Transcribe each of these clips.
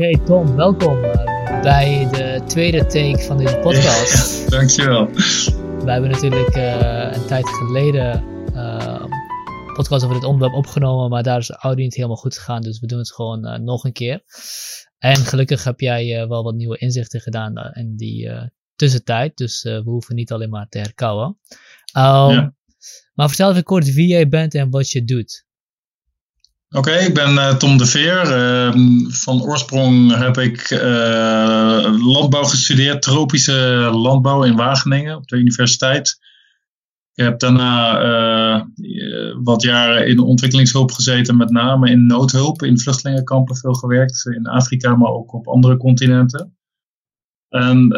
Oké Tom, welkom uh, bij de tweede take van deze podcast. Ja, dankjewel. We hebben natuurlijk uh, een tijd geleden uh, een podcast over dit onderwerp opgenomen, maar daar is de audio niet helemaal goed gegaan, dus we doen het gewoon nog een keer. En gelukkig heb jij wel wat nieuwe inzichten gedaan in die tussentijd, dus we hoeven niet alleen maar te herkauwen. Um, ja. Maar vertel even kort wie jij bent en wat je doet. Oké, ik ben uh, Tom de Veer. Uh, van oorsprong heb ik uh, landbouw gestudeerd, tropische landbouw in Wageningen op de universiteit. Ik heb daarna wat jaren in ontwikkelingshulp gezeten, met name in noodhulp, in vluchtelingenkampen veel gewerkt, in Afrika, maar ook op andere continenten. En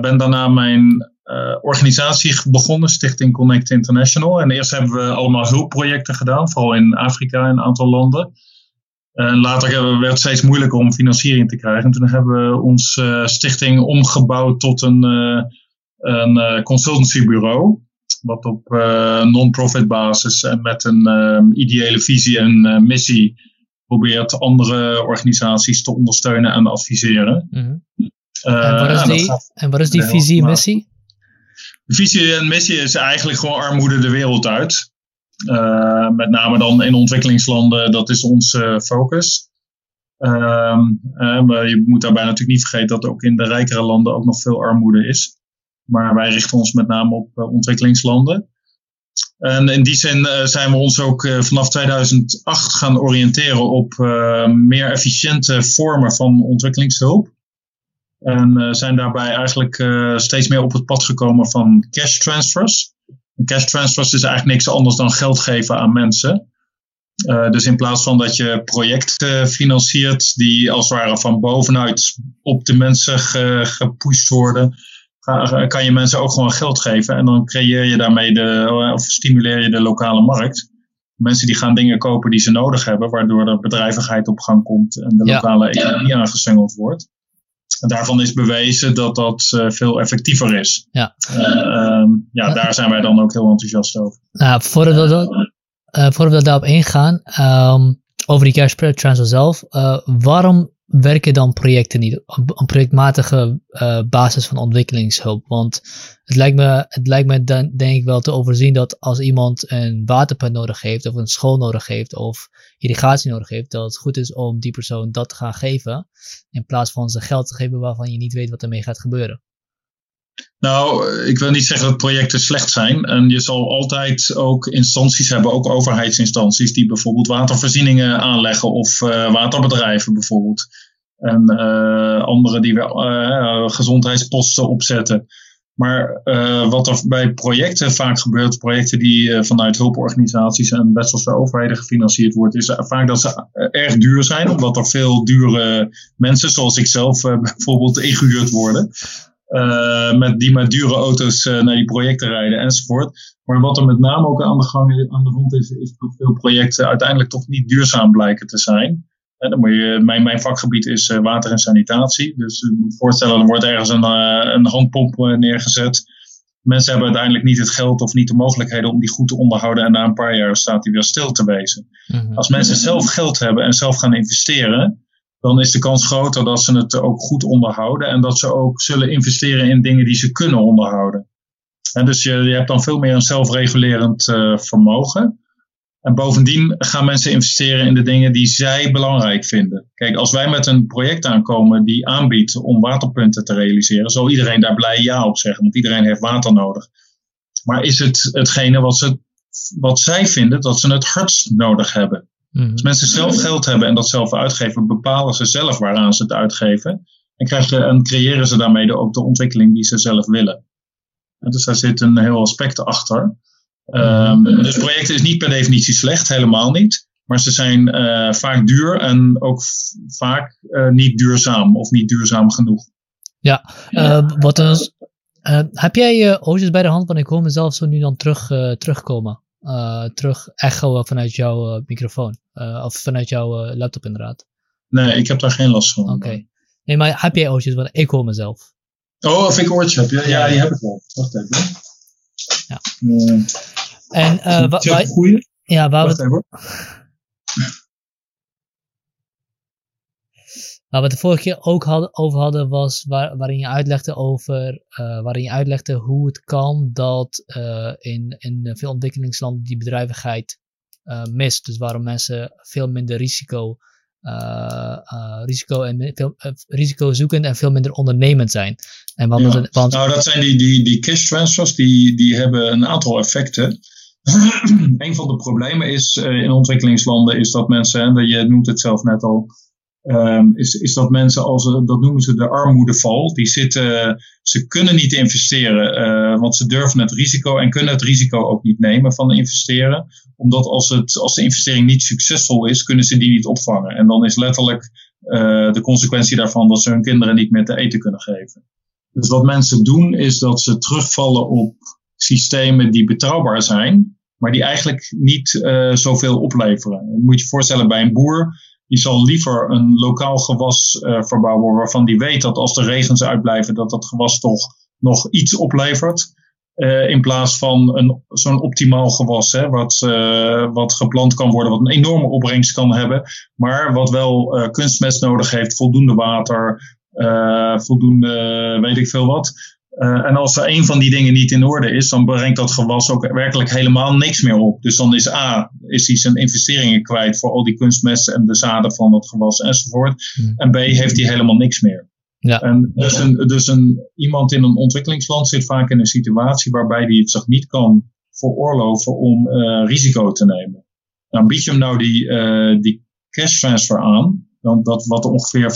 ben daarna mijn organisatie begonnen, Stichting Connect International. En eerst hebben we allemaal hulpprojecten gedaan, vooral in Afrika en een aantal landen. En later werd het steeds moeilijker om financiering te krijgen. En toen hebben we onze uh, stichting omgebouwd tot een, uh, een consultancybureau. Wat op non-profit basis en met een ideële visie en missie probeert andere organisaties te ondersteunen en adviseren. Mm -hmm. en, wat is die, en wat is die visie en missie? De visie en missie is eigenlijk gewoon armoede de wereld uit. Uh, met name dan in ontwikkelingslanden, dat is onze focus. Uh, maar je moet daarbij natuurlijk niet vergeten dat ook in de rijkere landen ook nog veel armoede is. Maar wij richten ons met name op uh, ontwikkelingslanden. En in die zin zijn we ons ook vanaf 2008 gaan oriënteren op meer efficiënte vormen van ontwikkelingshulp. En uh, zijn daarbij eigenlijk uh, steeds meer op het pad gekomen van cash transfers. Cash transfers is eigenlijk niks anders dan geld geven aan mensen. Uh, dus in plaats van dat je projecten financiert die als het ware van bovenuit op de mensen ge, gepusht worden, kan je mensen ook gewoon geld geven. En dan creëer je daarmee de, of stimuleer je de lokale markt. Mensen die gaan dingen kopen die ze nodig hebben, waardoor er bedrijvigheid op gang komt en de lokale ja. economie aangesungeld wordt. En daarvan is bewezen dat dat uh, veel effectiever is. Ja. Uh, um, ja, daar zijn wij dan ook heel enthousiast over. Nou, voordat we, dat, voordat we daarop ingaan, um, over die cash transfer zelf, waarom werken dan projecten niet op een projectmatige uh, basis van ontwikkelingshulp? Want het lijkt me, het lijkt me dan, denk ik wel te overzien dat als iemand een waterpunt nodig heeft, of een school nodig heeft, of irrigatie nodig heeft, dat het goed is om die persoon dat te gaan geven, in plaats van ze geld te geven waarvan je niet weet wat ermee gaat gebeuren. Nou, ik wil niet zeggen dat projecten slecht zijn. En je zal altijd ook instanties hebben, ook overheidsinstanties, die bijvoorbeeld watervoorzieningen aanleggen of uh, waterbedrijven bijvoorbeeld. En uh, andere die weer uh, gezondheidsposten opzetten. Maar wat er bij projecten vaak gebeurt, projecten die vanuit hulporganisaties en westerse overheden gefinancierd worden, is vaak dat ze erg duur zijn, omdat er veel dure mensen, zoals ik zelf bijvoorbeeld, ingehuurd worden. Uh, met, die met dure auto's uh, naar die projecten rijden enzovoort. Maar wat er met name ook aan de gang aan de grond is, is dat veel projecten uiteindelijk toch niet duurzaam blijken te zijn. En dan moet je, mijn, mijn vakgebied is water en sanitatie. Dus je moet voorstellen, er wordt ergens een, een handpomp neergezet. Mensen hebben uiteindelijk niet het geld of niet de mogelijkheden om die goed te onderhouden. En na een paar jaar staat die weer stil te wezen. Mm -hmm. Als mensen zelf geld hebben en zelf gaan investeren, dan is de kans groter dat ze het ook goed onderhouden en dat ze ook zullen investeren in dingen die ze kunnen onderhouden. En dus je, je hebt dan veel meer een zelfregulerend uh, vermogen. En bovendien gaan mensen investeren in de dingen die zij belangrijk vinden. Kijk, als wij met een project aankomen die aanbiedt om waterpunten te realiseren, zal iedereen daar blij ja op zeggen, want iedereen heeft water nodig. Maar is het hetgene wat, ze, wat zij vinden dat ze het hardst nodig hebben? Mhm. Als mensen zelf geld hebben en dat zelf uitgeven, bepalen ze zelf waaraan ze het uitgeven. En, krijgen, en creëren ze daarmee ook de ontwikkeling die ze zelf willen. En dus daar zit een heel aspect achter. Um, dus projecten is niet per definitie slecht, helemaal niet. Maar ze zijn uh, vaak duur en ook vaak uh, niet duurzaam of niet duurzaam genoeg. Ja, uh, wat is, heb jij oogjes bij de hand? Want ik hoor mezelf zo nu dan terug, terugkomen. Terug echo vanuit jouw microfoon. of vanuit jouw laptop inderdaad. Nee, ik heb daar geen last van. Oké. Nee, maar heb jij oogjes? Want ik hoor mezelf. Oh, of ik oortje heb. Ja, ja, die heb ik wel. Wacht even. Ja. En uh, wa? Ja, waar we, waar we het de vorige keer ook hadden, over hadden, was waar, waarin je uitlegde over, uh, waarin je uitlegde hoe het kan dat uh, in, in veel ontwikkelingslanden die bedrijvigheid mist. Dus waarom mensen veel minder risico risico, en veel, risico zoekend en veel minder ondernemend zijn. En want, ja. want, nou, dat zijn die, die, die cash transfers, die, die hebben een aantal effecten. een van de problemen is in ontwikkelingslanden is dat mensen, en je noemt het zelf net al, um, is, is dat mensen als, dat noemen ze de armoedeval, die zitten, ze kunnen niet investeren, uh, want ze durven het risico en kunnen het risico ook niet nemen van investeren. Omdat als, het, als de investering niet succesvol is, kunnen ze die niet opvangen. En dan is letterlijk uh, de consequentie daarvan dat ze hun kinderen niet meer te eten kunnen geven. Dus wat mensen doen is dat ze terugvallen op systemen die betrouwbaar zijn, maar die eigenlijk niet zoveel opleveren. Je moet je voorstellen bij een boer, die zal liever een lokaal gewas uh, verbouwen waarvan die weet dat als de regens uitblijven, dat dat gewas toch nog iets oplevert. Uh, in plaats van een, zo'n optimaal gewas, hè, wat, uh, wat geplant kan worden, wat een enorme opbrengst kan hebben, maar wat wel kunstmest nodig heeft, voldoende water, voldoende weet ik veel wat. Uh, en als er een van die dingen niet in orde is, dan brengt dat gewas ook werkelijk helemaal niks meer op. Dus dan is A, is hij zijn investeringen kwijt voor al die kunstmesten en de zaden van dat gewas enzovoort. Hmm. En B, heeft hij helemaal niks meer. Ja. En dus, een, dus een, iemand in een ontwikkelingsland zit vaak in een situatie waarbij hij het zich niet kan veroorloven om uh, risico te nemen. Dan bied je hem nou die, uh, die cash transfer aan, dan dat wat ongeveer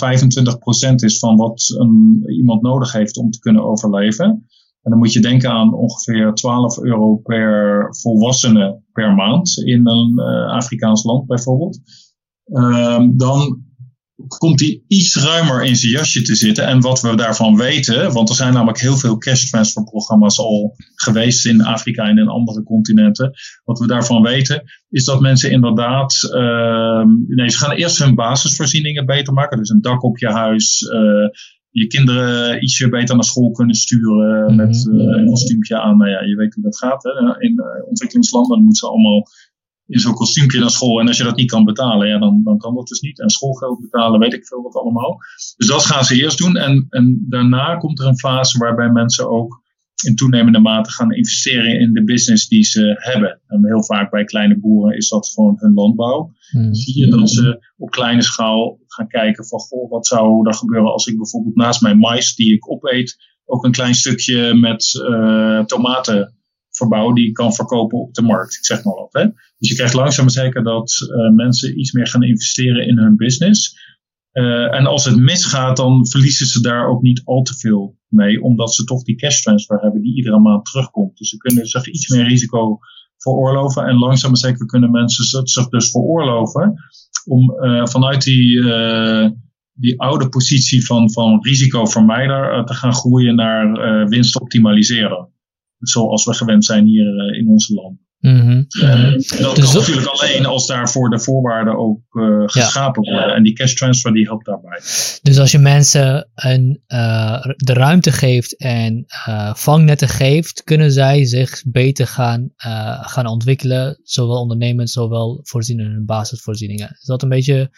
25% is van wat een, iemand nodig heeft om te kunnen overleven. En dan moet je denken aan ongeveer 12 euro per volwassene per maand in een uh, Afrikaans land bijvoorbeeld. Um, dan komt hij iets ruimer in zijn jasje te zitten. En wat we daarvan weten, want er zijn namelijk heel veel cash transfer programma's al geweest in Afrika en in andere continenten. Wat we daarvan weten, is dat mensen inderdaad, uh, nee, ze gaan eerst hun basisvoorzieningen beter maken. Dus een dak op je huis, uh, je kinderen ietsje beter naar school kunnen sturen mhm. met uh, een kostuumpje aan. Nou ja, je weet hoe dat gaat. Hè? In uh, ontwikkelingslanden moeten ze allemaal in zo'n kostuumpje naar school. En als je dat niet kan betalen, ja, dan, dan kan dat dus niet. En schoolgeld betalen, weet ik veel wat allemaal. Dus dat gaan ze eerst doen. En, en daarna komt er een fase waarbij mensen ook in toenemende mate gaan investeren in de business die ze hebben. En heel vaak bij kleine boeren is dat gewoon hun landbouw. Hmm. Zie je dat ze op kleine schaal gaan kijken van, goh, wat zou er gebeuren als ik bijvoorbeeld naast mijn mais die ik opeet, ook een klein stukje met uh, tomaten verbouw die kan verkopen op de markt. Ik zeg maar wat. Hè? Dus je krijgt langzaam maar zeker dat uh, mensen iets meer gaan investeren in hun business. Uh, en als het misgaat, dan verliezen ze daar ook niet al te veel mee, omdat ze toch die cash transfer hebben die iedere maand terugkomt. Dus ze kunnen zich iets meer risico veroorloven. En langzaam maar zeker kunnen mensen zich dus veroorloven om uh, vanuit die, die oude positie van, van risicovermijder te gaan groeien naar winst optimaliseren zoals we gewend zijn hier eh, in onze land. Mm -hmm. dat dus kan natuurlijk alleen als daarvoor de voorwaarden ook uh, geschapen worden. En die cash transfer die helpt daarbij. Dus als je mensen een, uh, de ruimte geeft en vangnetten geeft, kunnen zij zich beter gaan, gaan ontwikkelen. Zowel ondernemend, zowel voorzien in hun basisvoorzieningen. Is dat een beetje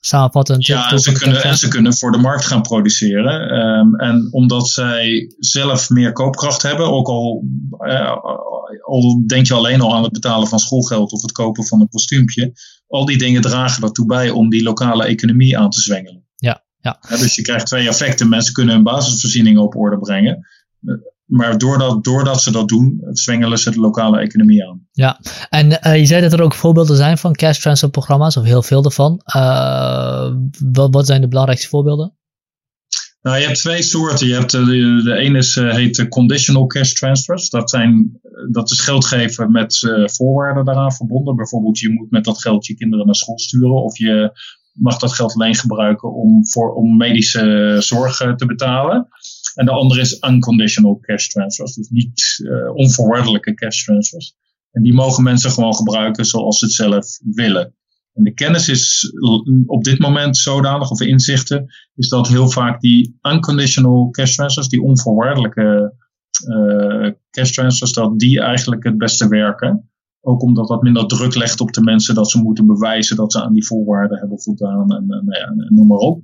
samenvattend. Ja, en ze, kunnen, en ze kunnen voor de markt gaan produceren. Um, en omdat zij zelf meer koopkracht hebben, ook al, uh, al denk je alleen al aan het betalen van schoolgeld of het kopen van een kostuumpje, al die dingen dragen ertoe bij om die lokale economie aan te zwengelen. Ja, ja. ja dus je krijgt twee effecten. Mensen kunnen hun basisvoorzieningen op orde brengen maar doordat, doordat ze dat doen, zwengelen ze de lokale economie aan. Ja, en uh, je zei dat er ook voorbeelden zijn van cash transfer programma's, of heel veel ervan. Uh, wat, wat zijn de belangrijkste voorbeelden? Nou, je hebt twee soorten. Je hebt, de, de ene is, heet conditional cash transfers. Dat, zijn, dat is geld geven met voorwaarden daaraan verbonden. Bijvoorbeeld, je moet met dat geld je kinderen naar school sturen. Of je mag dat geld alleen gebruiken om, voor, om medische zorg te betalen. En de andere is unconditional cash transfers, dus niet uh, onvoorwaardelijke cash transfers. En die mogen mensen gewoon gebruiken zoals ze het zelf willen. En de kennis is op dit moment zodanig, of inzichten, is dat heel vaak die unconditional cash transfers, die onvoorwaardelijke uh, cash transfers, dat die eigenlijk het beste werken. Ook omdat dat minder druk legt op de mensen dat ze moeten bewijzen dat ze aan die voorwaarden hebben voldaan en, en, en, en noem maar op.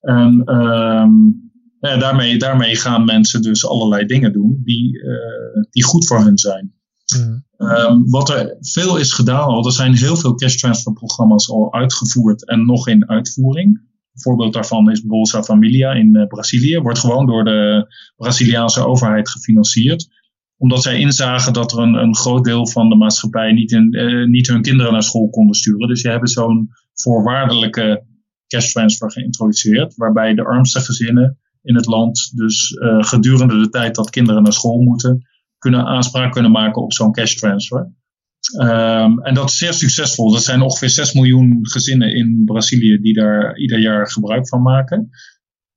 En um, ja, daarmee, daarmee gaan mensen dus allerlei dingen doen die, uh, die goed voor hun zijn. Mm. Um, wat er veel is gedaan al, er zijn heel veel cash transfer programma's al uitgevoerd en nog in uitvoering. Een voorbeeld daarvan is Bolsa Familia in uh, Brazilië. Wordt gewoon door de Braziliaanse overheid gefinancierd. Omdat zij inzagen dat er een, een groot deel van de maatschappij niet, in, uh, niet hun kinderen naar school konden sturen. Dus je hebben zo'n voorwaardelijke cash transfer geïntroduceerd. Waarbij de armste gezinnen in het land. Dus uh, gedurende de tijd dat kinderen naar school moeten, kunnen aanspraak kunnen maken op zo'n cash transfer. Um, en dat is zeer succesvol. Dat zijn ongeveer 6 miljoen gezinnen in Brazilië die daar ieder jaar gebruik van maken.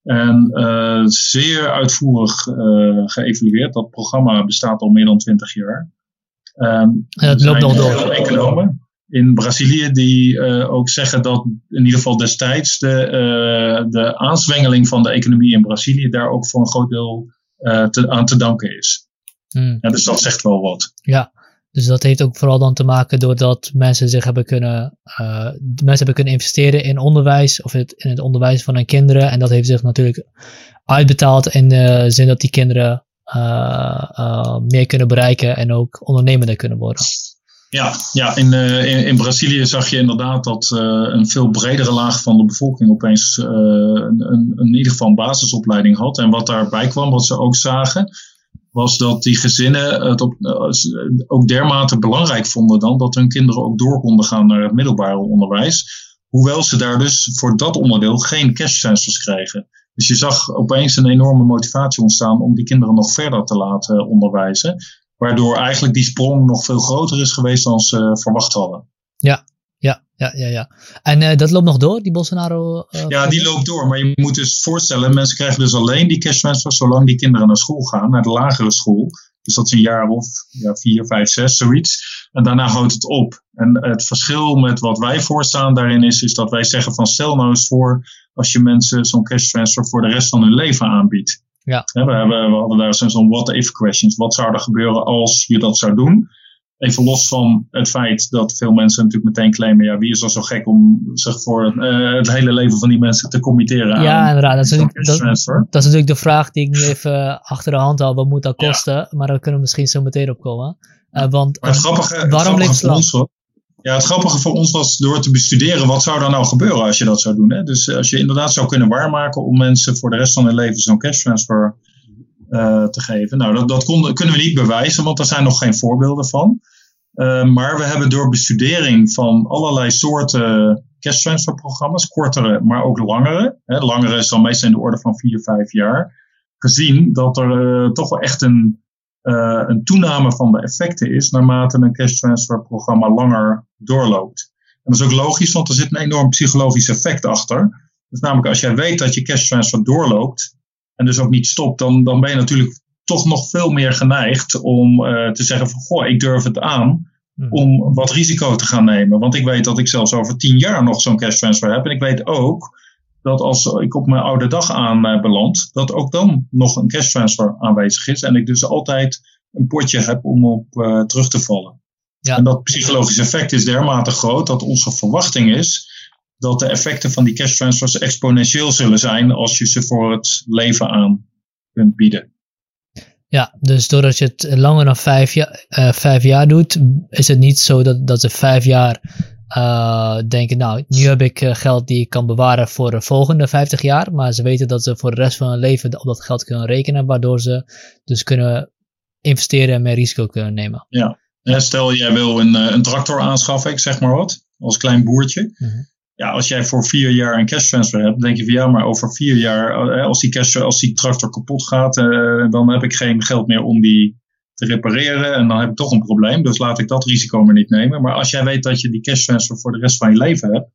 En uh, zeer uitvoerig uh, geëvalueerd. Dat programma bestaat al meer dan 20 jaar. Um, ja, het loopt nog door. Economen in Brazilië die uh, ook zeggen dat in ieder geval destijds de, uh, de aanzwengeling van de economie in Brazilië daar ook voor een groot deel uh, te, aan te danken is. Hmm. Ja, dus dat zegt wel wat. Ja, dus dat heeft ook vooral dan te maken doordat mensen zich hebben kunnen, mensen hebben kunnen investeren in onderwijs of het, in het onderwijs van hun kinderen. En dat heeft zich natuurlijk uitbetaald in de zin dat die kinderen meer kunnen bereiken en ook ondernemender kunnen worden. Ja, ja in, uh, in, in, Brazilië zag je inderdaad dat uh, een veel bredere laag van de bevolking opeens uh, een, een, in ieder geval een basisopleiding had. En wat daarbij kwam, wat ze ook zagen, was dat die gezinnen het op, ook dermate belangrijk vonden dan dat hun kinderen ook door konden gaan naar het middelbare onderwijs. Hoewel ze daar dus voor dat onderdeel geen cash transfers kregen. Dus je zag opeens een enorme motivatie ontstaan om die kinderen nog verder te laten onderwijzen. Waardoor eigenlijk die sprong nog veel groter is geweest dan ze verwacht hadden. Ja, ja, ja, ja. ja. En uh, dat loopt nog door, die Bolsonaro? Uh, ja, die loopt door. Maar je moet dus voorstellen, mensen krijgen dus alleen die cash transfers zolang die kinderen naar school gaan, naar de lagere school. Dus dat is een jaar of ja, vier, vijf, zes, zoiets. En daarna houdt het op. En het verschil met wat wij voorstaan daarin is, is dat wij zeggen van stel nou eens voor als je mensen zo'n cash transfer voor de rest van hun leven aanbiedt. Ja. we, hebben, we hadden daar zo'n what-if questions. Wat zou er gebeuren als je dat zou doen? Even los van het feit dat veel mensen natuurlijk meteen claimen: ja, wie is er zo gek om zich voor uh, het hele leven van die mensen te committeren? Ja, aan inderdaad. Dat is, natuurlijk, dat, dat, is natuurlijk de vraag die ik nu even achter de hand haal: wat moet dat kosten? Ja. Maar daar kunnen we misschien zo meteen op komen. Uh, want maar het grappige, waarom ligt het land? Ja, het grappige voor ons was door te bestuderen, wat zou er nou gebeuren als je dat zou doen? Hè? Dus eh, als je inderdaad zou kunnen waarmaken om mensen voor de rest van hun leven zo'n cash transfer uh, te geven. Nou, dat, dat kunnen we niet bewijzen, want er zijn nog geen voorbeelden van. Uh, maar we hebben door bestudering van allerlei soorten cash transfer programma's, kortere, maar ook langere. Hè, langere is dan meestal in de orde van 4, 5 jaar. Gezien dat er toch wel echt een uh, een toename van de effecten is naarmate een cash transfer programma langer doorloopt. En dat is ook logisch, want er zit een enorm psychologisch effect achter. Dus namelijk als jij weet dat je cash transfer doorloopt en dus ook niet stopt, dan, dan ben je natuurlijk toch nog veel meer geneigd om uh, te zeggen van goh, ik durf het aan hmm. om wat risico te gaan nemen. Want ik weet dat ik zelfs over tien jaar nog zo'n cash transfer heb. En ik weet ook dat als ik op mijn oude dag aan uh, beland, dat ook dan nog een cash transfer aanwezig is. En ik dus altijd een potje heb om op uh, terug te vallen. Ja. En dat psychologische effect is dermate groot dat onze verwachting is dat de effecten van die cash transfers exponentieel zullen zijn als je ze voor het leven aan kunt bieden. Ja, dus doordat je het langer dan vijf, jaar, uh, vijf jaar doet, is het niet zo dat, dat ze vijf jaar uh, denken, nou, nu heb ik uh, geld die ik kan bewaren voor de volgende 50 jaar, maar ze weten dat ze voor de rest van hun leven op dat geld kunnen rekenen, waardoor ze dus kunnen investeren en meer risico kunnen nemen. Ja, stel jij wil een, een tractor aanschaffen, ik zeg maar wat, als klein boertje. Mm ja, als jij voor vier jaar een cash transfer hebt, denk je van ja, maar over vier jaar, eh, als die, cash, als die tractor kapot gaat, uh, dan heb ik geen geld meer om die te repareren en dan heb ik toch een probleem. Dus laat ik dat risico maar niet nemen. Maar als jij weet dat je die cash transfer voor de rest van je leven hebt,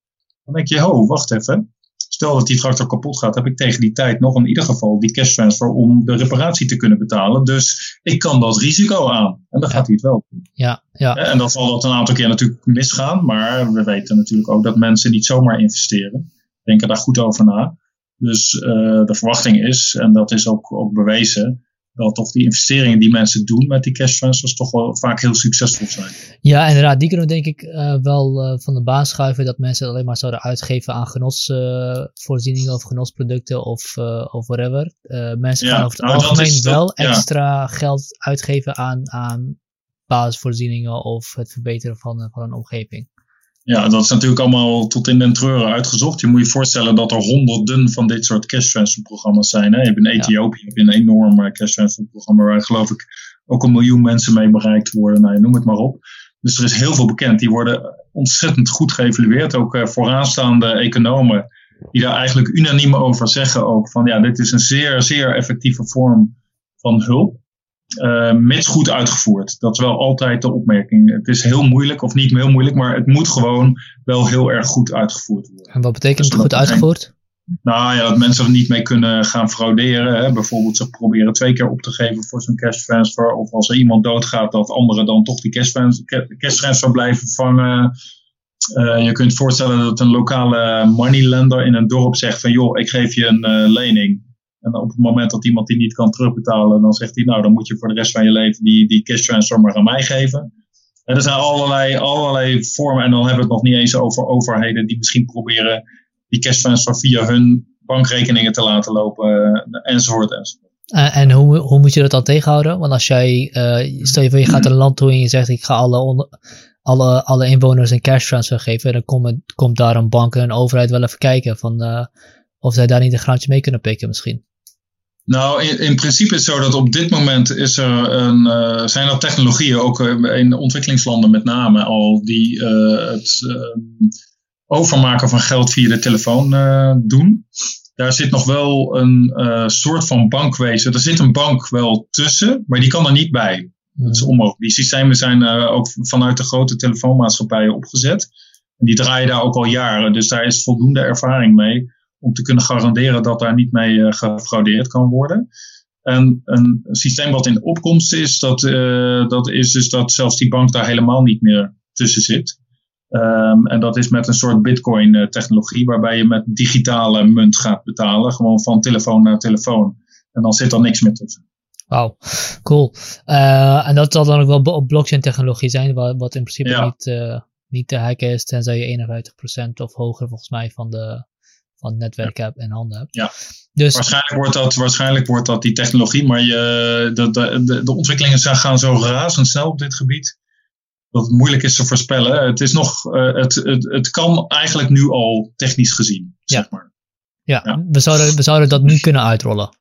dan denk je, ho, wacht even. Stel dat die tractor kapot gaat, heb ik tegen die tijd nog in ieder geval die cash transfer om de reparatie te kunnen betalen. Dus ik kan dat risico aan. En dan gaat hij het wel doen. Ja, ja. En dat zal dat een aantal keer natuurlijk misgaan. Maar we weten natuurlijk ook dat mensen niet zomaar investeren. Denken daar goed over na. Dus uh, de verwachting is, en dat is ook, ook bewezen, dat toch die investeringen die mensen doen met die cash transfers toch wel vaak heel succesvol zijn. Ja, inderdaad. Die kunnen we denk ik uh, wel uh, van de baan schuiven dat mensen het alleen maar zouden uitgeven aan genotsvoorzieningen of genotsproducten of, uh, of whatever. mensen ja, gaan over het nou, algemeen wel extra geld uitgeven aan, aan basisvoorzieningen of het verbeteren van, van een omgeving. Ja, dat is natuurlijk allemaal tot in den treuren uitgezocht. Je moet je voorstellen dat er honderden van dit soort cash transfer programma's zijn. Hè? Je hebt in Ethiopië heb je een enorm eh, cash transfer programma waar geloof ik ook een miljoen mensen mee bereikt worden. Nou, noem het maar op. Dus er is heel veel bekend. Die worden ontzettend goed geëvalueerd. Ook uh, vooraanstaande economen die daar eigenlijk unaniem over zeggen ook van ja, dit is een zeer, zeer effectieve vorm van hulp. Uh, mits goed uitgevoerd. Dat is wel altijd de opmerking. Het is heel moeilijk, of niet heel moeilijk, maar het moet gewoon wel heel erg goed uitgevoerd worden. En wat betekent dus goed uitgevoerd? Nou ja, dat mensen er niet mee kunnen gaan frauderen. Hè. Bijvoorbeeld ze proberen twee keer op te geven voor zo'n cash transfer. Of als er iemand doodgaat, dat anderen dan toch die cash transfer, cash transfer blijven vangen. Uh, je kunt voorstellen dat een lokale moneylender in een dorp zegt van joh, ik geef je een uh, lening. En op het moment dat iemand die niet kan terugbetalen, dan zegt hij, nou, dan moet je voor de rest van je leven die, die cash transfer maar aan mij geven. En er zijn allerlei, allerlei vormen, en dan hebben we het nog niet eens over overheden die misschien proberen die cash transfer via hun bankrekeningen te laten lopen, eh, enzovoort, enzovoort. Uh, en hoe, hoe moet je dat dan tegenhouden? Want als jij, uh, stel je voor je gaat een land toe en je zegt ik ga alle, alle, alle inwoners een cash transfer geven, dan komt, komt daar een bank en een overheid wel even kijken van of zij daar niet een graantje mee kunnen pikken misschien. Nou, in, in, principe is het zo dat op dit moment is er een, uh, zijn er technologieën, ook eh, in ontwikkelingslanden met name al, die uh, het overmaken van geld via de telefoon doen. Daar zit nog wel een soort van bankwezen. Er zit een bank wel tussen, maar die kan er niet bij. Dat is onmogelijk. Die systemen zijn ook vanuit de grote telefoonmaatschappijen opgezet. En die draaien daar ook al jaren, dus daar is voldoende ervaring mee om te kunnen garanderen dat daar niet mee uh, gefraudeerd kan worden. En een systeem wat in opkomst is, dat, uh, dat is dus dat zelfs die bank daar helemaal niet meer tussen zit. Um, en dat is met een soort bitcoin-technologie, waarbij je met digitale munt gaat betalen, gewoon van telefoon naar telefoon. En dan zit er niks meer tussen. Wauw, cool. Uh, en dat zal dan ook wel op blockchain-technologie zijn, wat, wat in principe ja. niet, niet te hacken is, tenzij je 51% of hoger volgens mij van de, van het netwerk heb en handen heb. Ja. Dus, waarschijnlijk, wordt dat, waarschijnlijk wordt dat die technologie, maar je, de, de, de ontwikkelingen gaan zo razendsnel op dit gebied. Dat het moeilijk is te voorspellen. Het, is nog, uh, het, het, het kan eigenlijk nu al technisch gezien, ja. zeg maar. Ja, ja, We, zouden, we zouden dat nu kunnen uitrollen.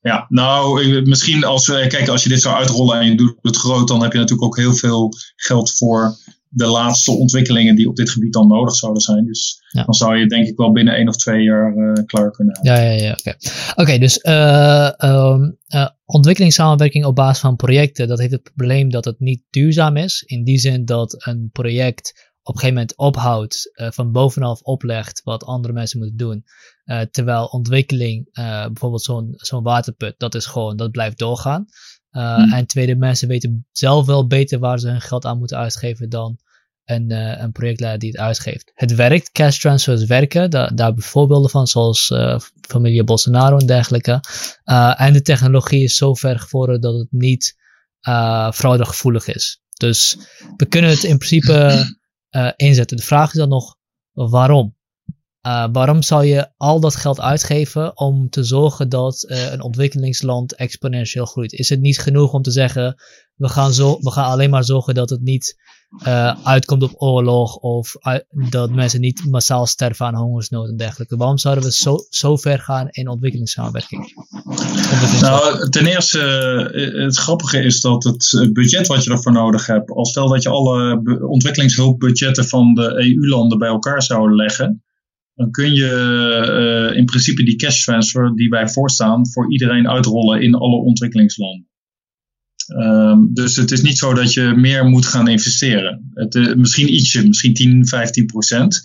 Ja, nou, misschien als, kijk, als je dit zou uitrollen en je doet het groot, dan heb je natuurlijk ook heel veel geld voor de laatste ontwikkelingen die op dit gebied dan nodig zouden zijn. Dus dan zou je denk ik wel binnen één of twee jaar uh, klaar kunnen hebben. Ja, ja, ja. Oké, okay. okay, dus uh, um, uh, ontwikkelingssamenwerking op basis van projecten, dat heeft het probleem dat het niet duurzaam is. In die zin dat een project op een gegeven moment ophoudt, van bovenaf oplegt wat andere mensen moeten doen. terwijl ontwikkeling, bijvoorbeeld zo'n zo'n waterput, dat is gewoon, dat blijft doorgaan. Uh, hmm. En tweede, mensen weten zelf wel beter waar ze hun geld aan moeten uitgeven dan een, uh, een projectleider die het uitgeeft. Het werkt, cash transfers werken, da daar hebben voorbeelden van, zoals uh, familie Bolsonaro en dergelijke. en de technologie is zo ver gevorderd dat het niet fraudegevoelig is. Dus we kunnen het in principe inzetten. De vraag is dan nog waarom? Uh, waarom zou je al dat geld uitgeven om te zorgen dat uh, een ontwikkelingsland exponentieel groeit? Is het niet genoeg om te zeggen, we gaan, zo, we gaan alleen maar zorgen dat het niet uh, uitkomt op oorlog of dat mensen niet massaal sterven aan hongersnood en dergelijke? Waarom zouden we zo, zo ver gaan in ontwikkelingssamenwerking? Nou, ten eerste, het grappige is dat het budget wat je ervoor nodig hebt, als stel dat je alle ontwikkelingshulpbudgetten van de EU-landen bij elkaar zou leggen, dan kun je uh, in principe die cash transfer die wij voorstaan voor iedereen uitrollen in alle ontwikkelingslanden. Um, dus het is niet zo dat je meer moet gaan investeren. Het, uh, misschien ietsje, misschien 10, 15 procent.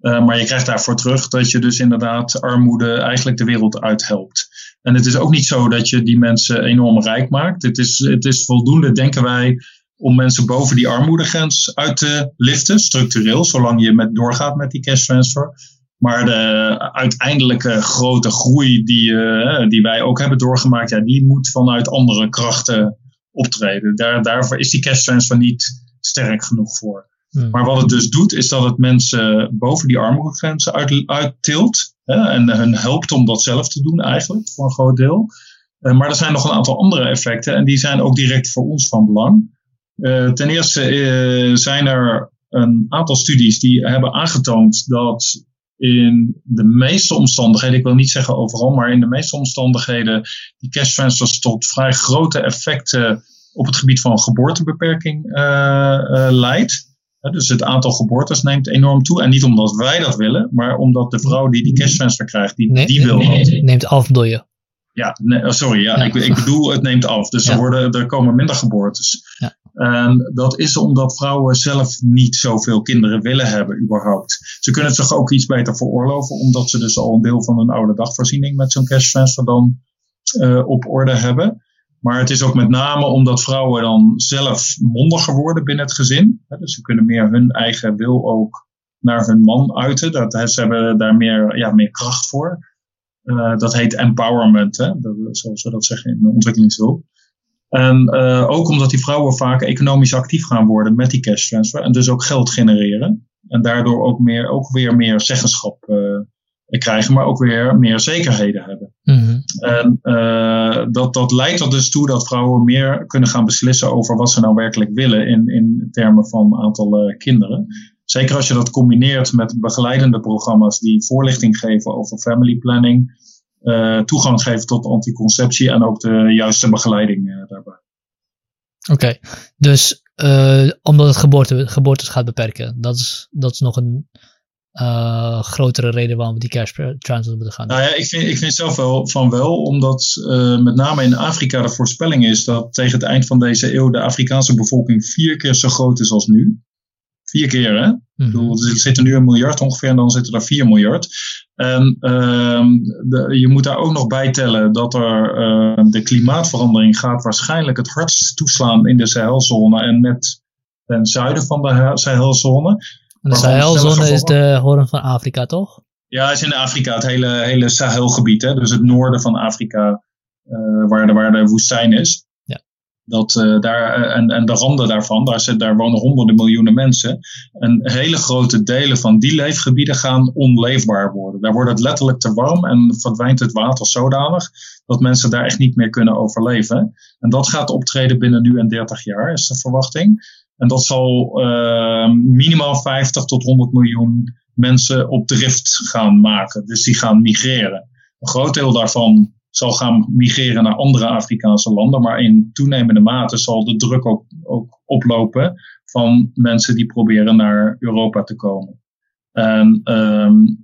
Uh, maar je krijgt daarvoor terug dat je dus inderdaad armoede eigenlijk de wereld uithelpt. En het is ook niet zo dat je die mensen enorm rijk maakt. Het is, het is voldoende, denken wij, om mensen boven die armoedegrens uit te liften, structureel, zolang je met doorgaat met die cash transfer. Maar de uiteindelijke grote groei die, uh, die wij ook hebben doorgemaakt, ja, die moet vanuit andere krachten optreden. Daar, daarvoor is die cash transfer niet sterk genoeg voor. Hmm. Maar wat het dus doet, is dat het mensen boven die armoedegrenzen uit, uittilt. Hè, en hun helpt om dat zelf te doen eigenlijk, voor een groot deel. Uh, maar er zijn nog een aantal andere effecten en die zijn ook direct voor ons van belang. Uh, ten eerste zijn er een aantal studies die hebben aangetoond dat in de meeste omstandigheden, ik wil niet zeggen overal, maar in de meeste omstandigheden, die cash transfers tot vrij grote effecten op het gebied van geboortebeperking uh, uh, leidt. dus het aantal geboortes neemt enorm toe. En niet omdat wij dat willen, maar omdat de vrouw die die cash transfer krijgt, die, nee, die wil nee, Neemt af, bedoel je? Ja, nee, oh, sorry, ja, ja. Ik, ik, bedoel, het neemt af. Dus ja. er, worden, er komen minder geboortes. Ja. En dat is omdat vrouwen zelf niet zoveel kinderen willen hebben, überhaupt. Ze kunnen het zich ook iets beter veroorloven, omdat ze dus al een deel van hun oude dagvoorziening met zo'n cash transfer dan uh, op orde hebben. Maar het is ook met name omdat vrouwen dan zelf mondiger worden binnen het gezin. Dus ze kunnen meer hun eigen wil ook naar hun man uiten. Dat, ze hebben daar meer, ja, meer kracht voor. Uh, dat heet empowerment, hè? Dat, zoals we dat zeggen in de ontwikkelingshulp. En uh, ook omdat die vrouwen vaak economisch actief gaan worden met die cash transfer en dus ook geld genereren. En daardoor ook, meer, ook weer meer zeggenschap uh, krijgen, maar ook weer meer zekerheden hebben. Mm-hmm. En uh, dat, dat leidt er dus toe dat vrouwen meer kunnen gaan beslissen over wat ze nou werkelijk willen in, in termen van aantal kinderen. Zeker als je dat combineert met begeleidende programma's die voorlichting geven over family planning uh, toegang geven tot anticonceptie en ook de juiste begeleiding uh, daarbij. Oké, okay. dus uh, omdat het geboorte, geboortes gaat beperken, dat is, dat is nog een grotere reden waarom we die cash transfers moeten gaan. Nou ja, ik vind, ik vind zelf wel van wel, omdat met name in Afrika de voorspelling is dat tegen het eind van deze eeuw de Afrikaanse bevolking vier keer zo groot is als nu. Vier keer, hè? Mm -hmm. bedoel, er zitten nu een miljard ongeveer en dan zitten er vier miljard. En uh, de, je moet daar ook nog bij tellen dat er uh, de klimaatverandering gaat waarschijnlijk het hardst toeslaan in de Sahelzone en net ten zuiden van de Sahelzone. De Sahelzone is de hoorn van Afrika, toch? Ja, is in Afrika, het hele, hele Sahelgebied, hè? dus het noorden van Afrika, uh, waar, de, waar de woestijn is. Dat, uh, daar, uh, en, en de randen daarvan, daar, zit, daar wonen honderden miljoenen mensen. En hele grote delen van die leefgebieden gaan onleefbaar worden. Daar wordt het letterlijk te warm en verdwijnt het water zodanig dat mensen daar echt niet meer kunnen overleven. En dat gaat optreden binnen nu en 30 jaar, is de verwachting. En dat zal uh, minimaal 50 tot 100 miljoen mensen op drift gaan maken. Dus die gaan migreren. Een groot deel daarvan zal gaan migreren naar andere Afrikaanse landen. Maar in toenemende mate zal de druk ook, ook oplopen van mensen die proberen naar Europa te komen. En um,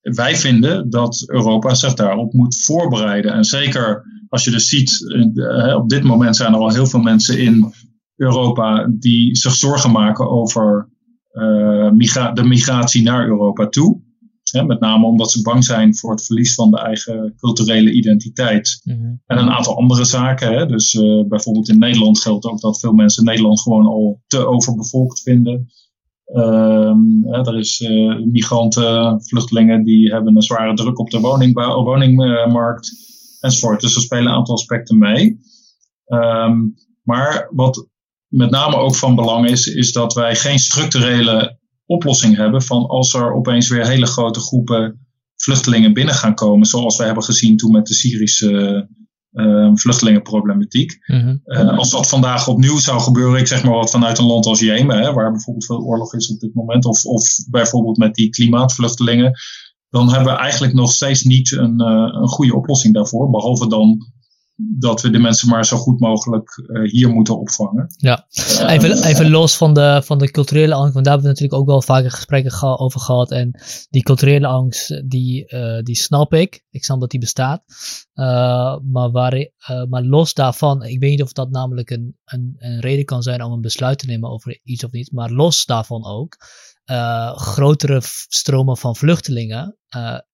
wij vinden dat Europa zich daarop moet voorbereiden. En zeker als je dus ziet, uh, op dit moment zijn er al heel veel mensen in Europa die zich zorgen maken over uh, migra de migratie naar Europa toe met name omdat ze bang zijn voor het verlies van de eigen culturele identiteit. Mm -hmm. En een aantal andere zaken. Hè. Dus uh, bijvoorbeeld in Nederland geldt ook dat veel mensen Nederland gewoon al te overbevolkt vinden. Um, hè, er is uh, migranten, vluchtelingen die hebben een zware druk op de woningbouw, woningmarkt enzovoort. Dus er spelen een aantal aspecten mee. Um, maar wat met name ook van belang is, is dat wij geen structurele oplossing hebben van als er opeens weer hele grote groepen vluchtelingen binnen gaan komen, zoals we hebben gezien toen met de Syrische uh, vluchtelingenproblematiek. Mhm. als dat vandaag opnieuw zou gebeuren, ik zeg maar wat vanuit een land als Jemen, hè, waar bijvoorbeeld veel oorlog is op dit moment, of, of bijvoorbeeld met die klimaatvluchtelingen, dan hebben we eigenlijk nog steeds niet een, een goede oplossing daarvoor, behalve dan dat we de mensen maar zo goed mogelijk uh, hier moeten opvangen. Ja, even, even los van de, van de culturele angst, want daar hebben we natuurlijk ook wel vaker gesprekken over gehad. En die culturele angst, die, uh, die snap ik. Ik snap dat die bestaat. Uh, maar, waar, maar los daarvan, ik weet niet of dat namelijk een, een, een reden kan zijn om een besluit te nemen over iets of niet. Maar los daarvan ook. grotere stromen van vluchtelingen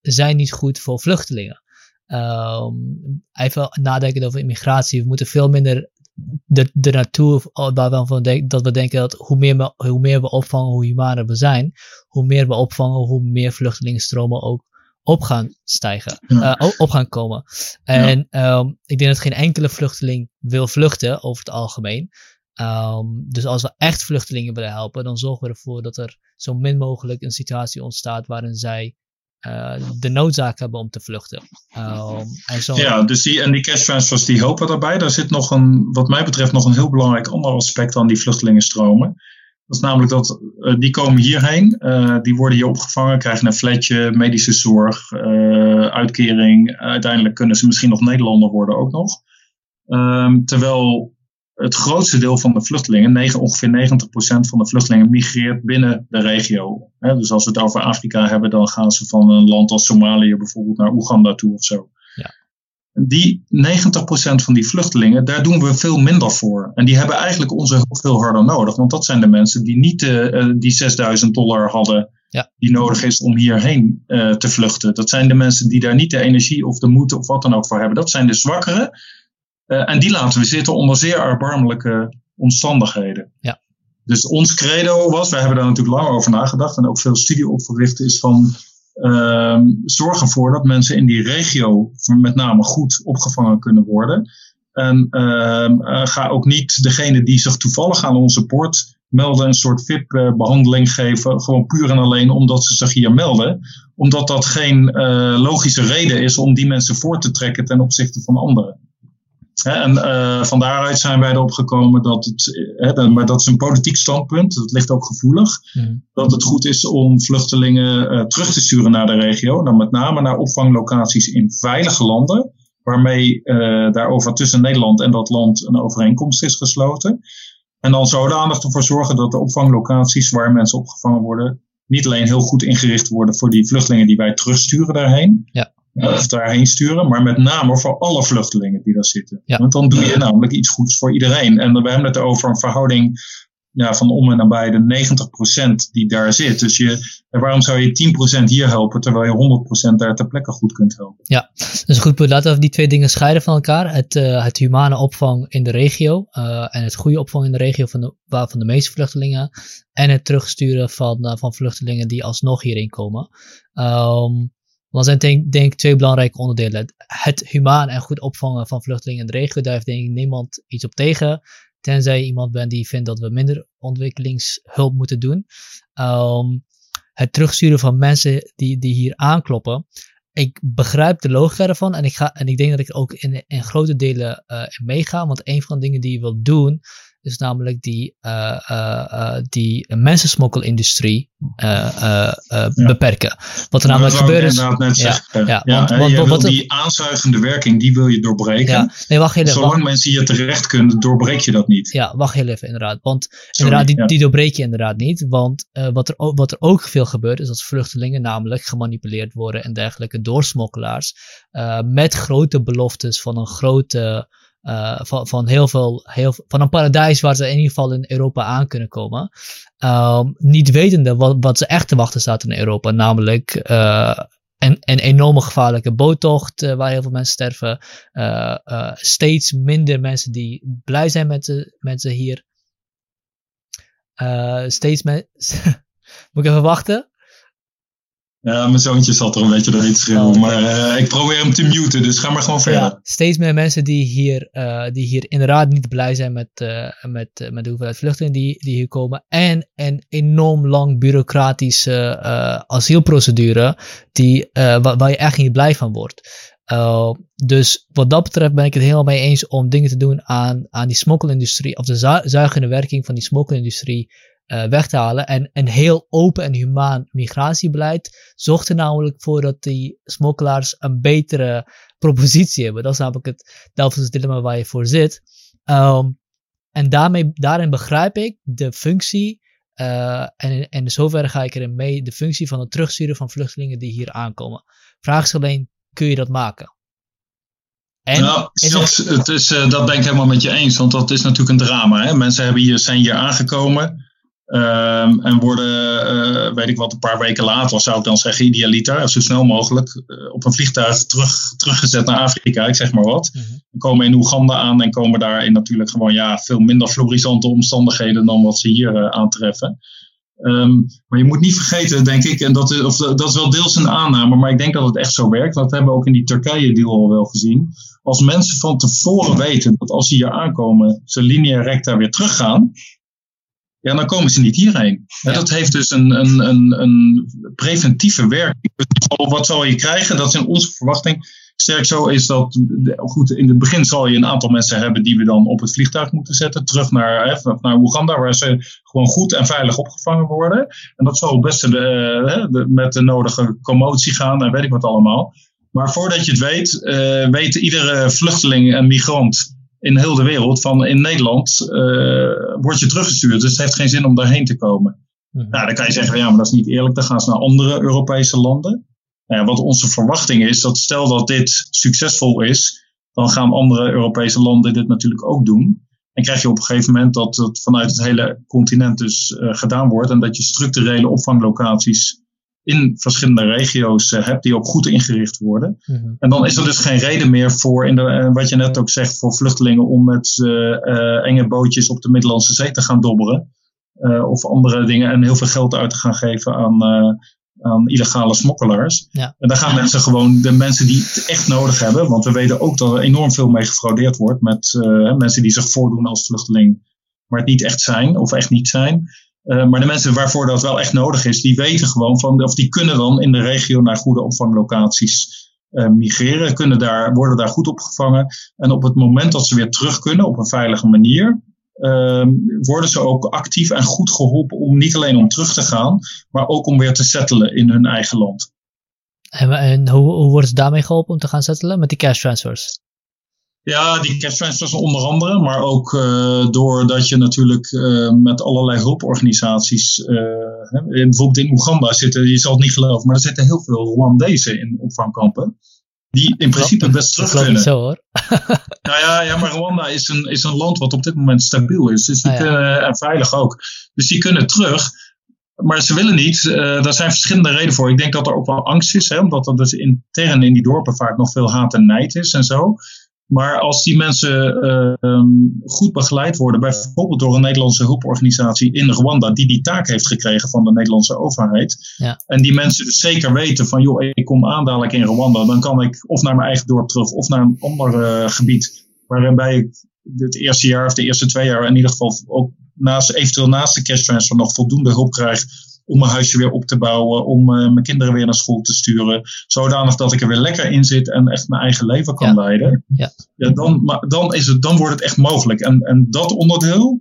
zijn niet goed voor vluchtelingen. Um, even nadenken over immigratie. We moeten veel minder de, de naartoe waarvan we dat we denken dat hoe meer, we, hoe meer we opvangen, hoe humaner we zijn. Hoe meer we opvangen, hoe meer vluchtelingenstromen ook op gaan stijgen, ja. uh, op gaan komen. En ja. um, ik denk dat geen enkele vluchteling wil vluchten over het algemeen. Um, dus als we echt vluchtelingen willen helpen, dan zorgen we ervoor dat er zo min mogelijk een situatie ontstaat waarin zij uh, de noodzaak hebben om te vluchten. Uh, en zo... Ja, dus die, en die cash transfers die helpen daarbij. Daar zit nog een, wat mij betreft, nog een heel belangrijk ander aspect aan die vluchtelingenstromen. Dat is namelijk dat uh, die komen hierheen, uh, die worden hier opgevangen, krijgen een flatje, medische zorg, uitkering. Uiteindelijk kunnen ze misschien nog Nederlander worden ook nog. Um, terwijl het grootste deel van de vluchtelingen, 9, ongeveer 90% van de vluchtelingen, migreert binnen de regio. dus als we het over Afrika hebben, dan gaan ze van een land als Somalië bijvoorbeeld naar Oeganda toe of zo. Ja. Die 90% van die vluchtelingen, daar doen we veel minder voor. En die hebben eigenlijk onze hulp veel harder nodig. Want dat zijn de mensen die niet uh, die 6000 dollar hadden ja. die nodig is om hierheen uh, te vluchten. Dat zijn de mensen die daar niet de energie of de moed of wat dan ook voor hebben. Dat zijn de zwakkeren uh, en die laten we zitten onder zeer erbarmelijke omstandigheden. Ja. Dus ons credo was, wij hebben daar natuurlijk lang over nagedacht en ook veel studie op verricht, is van uh, zorg ervoor dat mensen in die regio met name goed opgevangen kunnen worden. En uh, ga ook niet degene die zich toevallig aan onze poort melden een soort VIP-behandeling geven, gewoon puur en alleen omdat ze zich hier melden. Omdat dat geen uh, logische reden is om die mensen voor te trekken ten opzichte van anderen en uh, van daaruit zijn wij erop gekomen dat het, maar dat is een politiek standpunt, dat ligt ook gevoelig, mm. dat het goed is om vluchtelingen uh, terug te sturen naar de regio, dan met name naar opvanglocaties in veilige landen, waarmee uh, daarover tussen Nederland en dat land een overeenkomst is gesloten. En dan zodanig ervoor zorgen dat de opvanglocaties waar mensen opgevangen worden, niet alleen heel goed ingericht worden voor die vluchtelingen die wij terugsturen daarheen, ja of daarheen sturen, maar met name voor alle vluchtelingen die daar zitten. Want dan doe je namelijk iets goeds voor iedereen. En we hebben het over een verhouding ja, van om en nabij de 90% die daar zit. Dus je, waarom zou je 10% hier helpen terwijl je 100% daar ter plekke goed kunt helpen? Ja, dus goed Laten we die twee dingen scheiden van elkaar. Het, uh, het humane opvang in de regio uh, en het goede opvang in de regio van de, waarvan de meeste vluchtelingen. En het terugsturen van, uh, van vluchtelingen die alsnog hierin komen. Um, er zijn denk, ik twee belangrijke onderdelen. Het humaan en goed opvangen van vluchtelingen in de regio. Daar heeft denk ik niemand iets op tegen. Tenzij je iemand bent die vindt dat we minder ontwikkelingshulp moeten doen. Um, het terugsturen van mensen die, die hier aankloppen. Ik begrijp de logica ervan en ik, ga, en ik denk dat ik ook in, in grote delen uh, meega. Want een van de dingen die je wilt doen is namelijk die, uh, uh, die mensensmokkelindustrie beperken. Wat er namelijk gebeurt is. Net ja, ja, ja, want, die aanzuigende werking, die wil je doorbreken. Ja, nee, wacht even, Zolang wacht, mensen hier terecht kunnen, doorbreek je dat niet. Ja, wacht heel even, inderdaad. Want inderdaad, die, die doorbreek je inderdaad niet. Want wat, er, wat er ook veel gebeurt, is dat vluchtelingen namelijk gemanipuleerd worden en dergelijke door smokkelaars. met grote beloftes van een grote uh, van, van heel veel, heel, van een paradijs waar ze in ieder geval in Europa aan kunnen komen. Um, niet wetende wat, wat ze echt te wachten staat in Europa, namelijk uh, een, een enorme gevaarlijke boottocht uh, waar heel veel mensen sterven. steeds minder mensen die blij zijn met ze, met ze hier. steeds met. Moet ik even wachten? Ja, mijn zoontje zat er een beetje doorheen te schreeuwen. Oh, maar uh, ik probeer hem te muten, dus ga maar gewoon verder. Ja, steeds meer mensen die hier, uh, die hier inderdaad niet blij zijn met, uh, met, met de hoeveelheid vluchtelingen die, die hier komen. En een enorm lang bureaucratische asielprocedure die, waar, waar, je echt niet blij van wordt. dus wat dat betreft ben ik het helemaal mee eens om dingen te doen aan, aan die smokkelindustrie, of de zu zuigende werking van die smokkelindustrie uh, weg te halen. En een heel open en humaan migratiebeleid zorgt er namelijk voor dat die smokkelaars een betere propositie hebben. Dat is namelijk het Delftse dilemma waar je voor zit. Um, en daarmee, daarin begrijp ik de functie, uh, en, en in zoverre ga ik erin mee, de functie van het terugsturen van vluchtelingen die hier aankomen. Vraag is alleen, kun je dat maken? En nou, dat, het is, uh, dat ben ik helemaal met je eens, want dat is natuurlijk een drama. Hè? Mensen hebben hier, zijn hier aangekomen. Um, en worden, uh, weet ik wat, een paar weken later, zou ik dan zeggen, idealiter, zo snel mogelijk, uh, op een vliegtuig terug, teruggezet naar Afrika, ik zeg maar wat. Mm -hmm. En komen in Oeganda aan en komen daar in natuurlijk gewoon ja, veel minder florisante omstandigheden dan wat ze hier uh, aantreffen. Um, maar je moet niet vergeten, denk ik, en dat is, of, dat is wel deels een aanname, maar ik denk dat het echt zo werkt. Dat hebben we ook in die Turkije-deal al wel gezien. Als mensen van tevoren weten dat als ze hier aankomen, ze linea recta weer teruggaan, ja, dan komen ze niet hierheen. Ja. Dat heeft dus een, een, een, een preventieve werking. Dus wat zal je krijgen? Dat is in onze verwachting sterk zo is dat, goed, in het begin zal je een aantal mensen hebben die we dan op het vliegtuig moeten zetten, terug naar, hè, naar Oeganda, waar ze gewoon goed en veilig opgevangen worden. En dat zal best de, de, met de nodige commotie gaan en weet ik wat allemaal. Maar voordat je het weet, uh, weet iedere vluchteling en migrant in heel de wereld van in Nederland uh, word je teruggestuurd. Dus het heeft geen zin om daarheen te komen. Nou, dan kan je zeggen, ja, maar dat is niet eerlijk. Dan gaan ze naar andere Europese landen. Nou wat onze verwachting is, dat stel dat dit succesvol is, dan gaan andere Europese landen dit natuurlijk ook doen. En krijg je op een gegeven moment dat het vanuit het hele continent dus uh, gedaan wordt en dat je structurele opvanglocaties in verschillende regio's uh, hebt die ook goed ingericht worden. Mm -hmm. En dan is er dus geen reden meer voor, in de, uh, wat je net ook zegt, voor vluchtelingen om met uh, enge bootjes op de Middellandse Zee te gaan dobberen. of andere dingen en heel veel geld uit te gaan geven aan, aan illegale smokkelaars. Ja. En daar gaan mensen gewoon, de mensen die het echt nodig hebben, want we weten ook dat er enorm veel mee gefraudeerd wordt met mensen die zich voordoen als vluchteling, maar het niet echt zijn of echt niet zijn. Uh, maar de mensen waarvoor dat wel echt nodig is, die weten gewoon van, of die kunnen dan in de regio naar goede opvanglocaties uh, migreren, kunnen daar, worden daar goed opgevangen. En op het moment dat ze weer terug kunnen op een veilige manier, uh, worden ze ook actief en goed geholpen om niet alleen om terug te gaan, maar ook om weer te settelen in hun eigen land. En, en hoe, hoe worden ze daarmee geholpen om te gaan settelen met die cash transfers? Ja, die transfers onder andere, maar ook uh, doordat je natuurlijk uh, met allerlei hulporganisaties, uh, hè, bijvoorbeeld in Oeganda zitten, je zal het niet geloven, maar er zitten heel veel Rwandezen in opvangkampen. Die in principe best terug kunnen. zo hoor. nou ja, ja, maar Rwanda is een, is een land wat op dit moment stabiel is. Dus die ah, ja. kunnen, en veilig ook. Dus die kunnen terug. Maar ze willen niet. Uh, daar zijn verschillende redenen voor. Ik denk dat er ook wel angst is. Hè, omdat er dus intern in die dorpen vaak nog veel haat en nijd is en zo. Maar als die mensen uh, um, goed begeleid worden, bijvoorbeeld door een Nederlandse hulporganisatie in Rwanda, die die taak heeft gekregen van de Nederlandse overheid, ja. en die mensen dus zeker weten van, joh, ik kom aan dadelijk in Rwanda, dan kan ik of naar mijn eigen dorp terug of naar een ander uh, gebied, waarbij ik het eerste jaar of de eerste twee jaar in ieder geval ook naast, eventueel naast de cash transfer nog voldoende hulp krijg om mijn huisje weer op te bouwen, om uh, mijn kinderen weer naar school te sturen, zodanig dat ik er weer lekker in zit en echt mijn eigen leven kan ja. leiden. Ja. Ja, dan, maar dan, is het, dan wordt het echt mogelijk. En, en dat onderdeel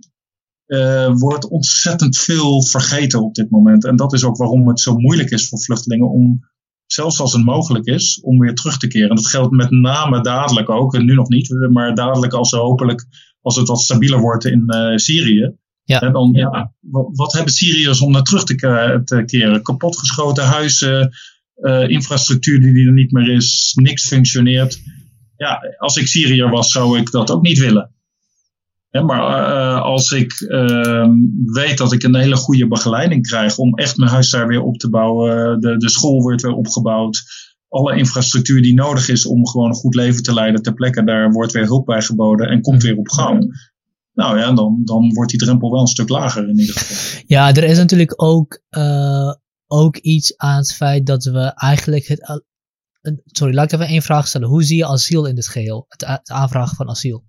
uh, wordt ontzettend veel vergeten op dit moment. En dat is ook waarom het zo moeilijk is voor vluchtelingen om, zelfs als het mogelijk is, om weer terug te keren. En dat geldt met name dadelijk ook, en nu nog niet, maar dadelijk als ze hopelijk, als het wat stabieler wordt in uh, Syrië. Ja. En dan, ja, wat, hebben Syriërs om naar terug te, te keren? Kapotgeschoten huizen, uh, infrastructuur die er niet meer is, niks functioneert. Ja, als ik Syriër was, zou ik dat ook niet willen. Ja, maar uh, als ik uh, weet dat ik een hele goede begeleiding krijg om echt mijn huis daar weer op te bouwen, de, de school wordt weer opgebouwd, alle infrastructuur die nodig is om gewoon een goed leven te leiden ter plekke, daar wordt weer hulp bij geboden en komt weer op gang. Nou ja, dan, dan wordt die drempel wel een stuk lager in ieder geval. Ja, er is natuurlijk ook, uh, ook iets aan het feit dat we eigenlijk het. Sorry, laat ik even één vraag stellen. Hoe zie je asiel in dit geheel? Het, het aanvragen van asiel?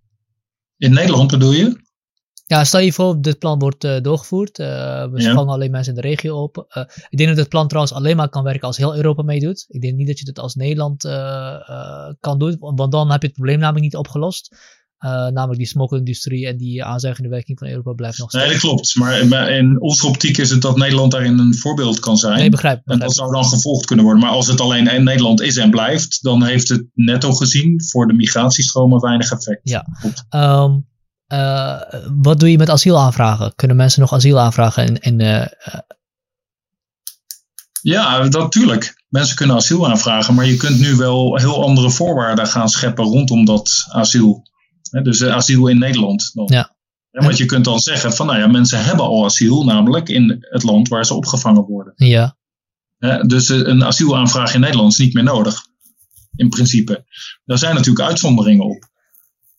In Nederland bedoel je? Ja, stel je voor, dit plan wordt uh, doorgevoerd. Uh, we ja. vangen alleen mensen in de regio op. Uh, ik denk dat het plan trouwens alleen maar kan werken als heel Europa meedoet. Ik denk niet dat je dit als Nederland kan doen, want dan heb je het probleem namelijk niet opgelost. Namelijk die smokkelindustrie en die aanzuigende werking van Europa blijft nog steeds. Nee, dat klopt. Maar in onze optiek is het dat Nederland daarin een voorbeeld kan zijn. Nee, begrijp. begrijp. En dat zou dan gevolgd kunnen worden. Maar als het alleen in Nederland is en blijft, dan heeft het netto gezien voor de migratiestromen weinig effect. Ja. Um, uh, wat doe je met asielaanvragen? Kunnen mensen nog asiel aanvragen? In, in, uh, ja, natuurlijk. Mensen kunnen asiel aanvragen, maar je kunt nu wel heel andere voorwaarden gaan scheppen rondom dat asiel. Dus asiel in Nederland. Dan. Ja. want je kunt dan zeggen van, nou ja, mensen hebben al asiel, namelijk in het land waar ze opgevangen worden. Ja. dus een asielaanvraag in Nederland is niet meer nodig, in principe. Daar zijn natuurlijk uitzonderingen op.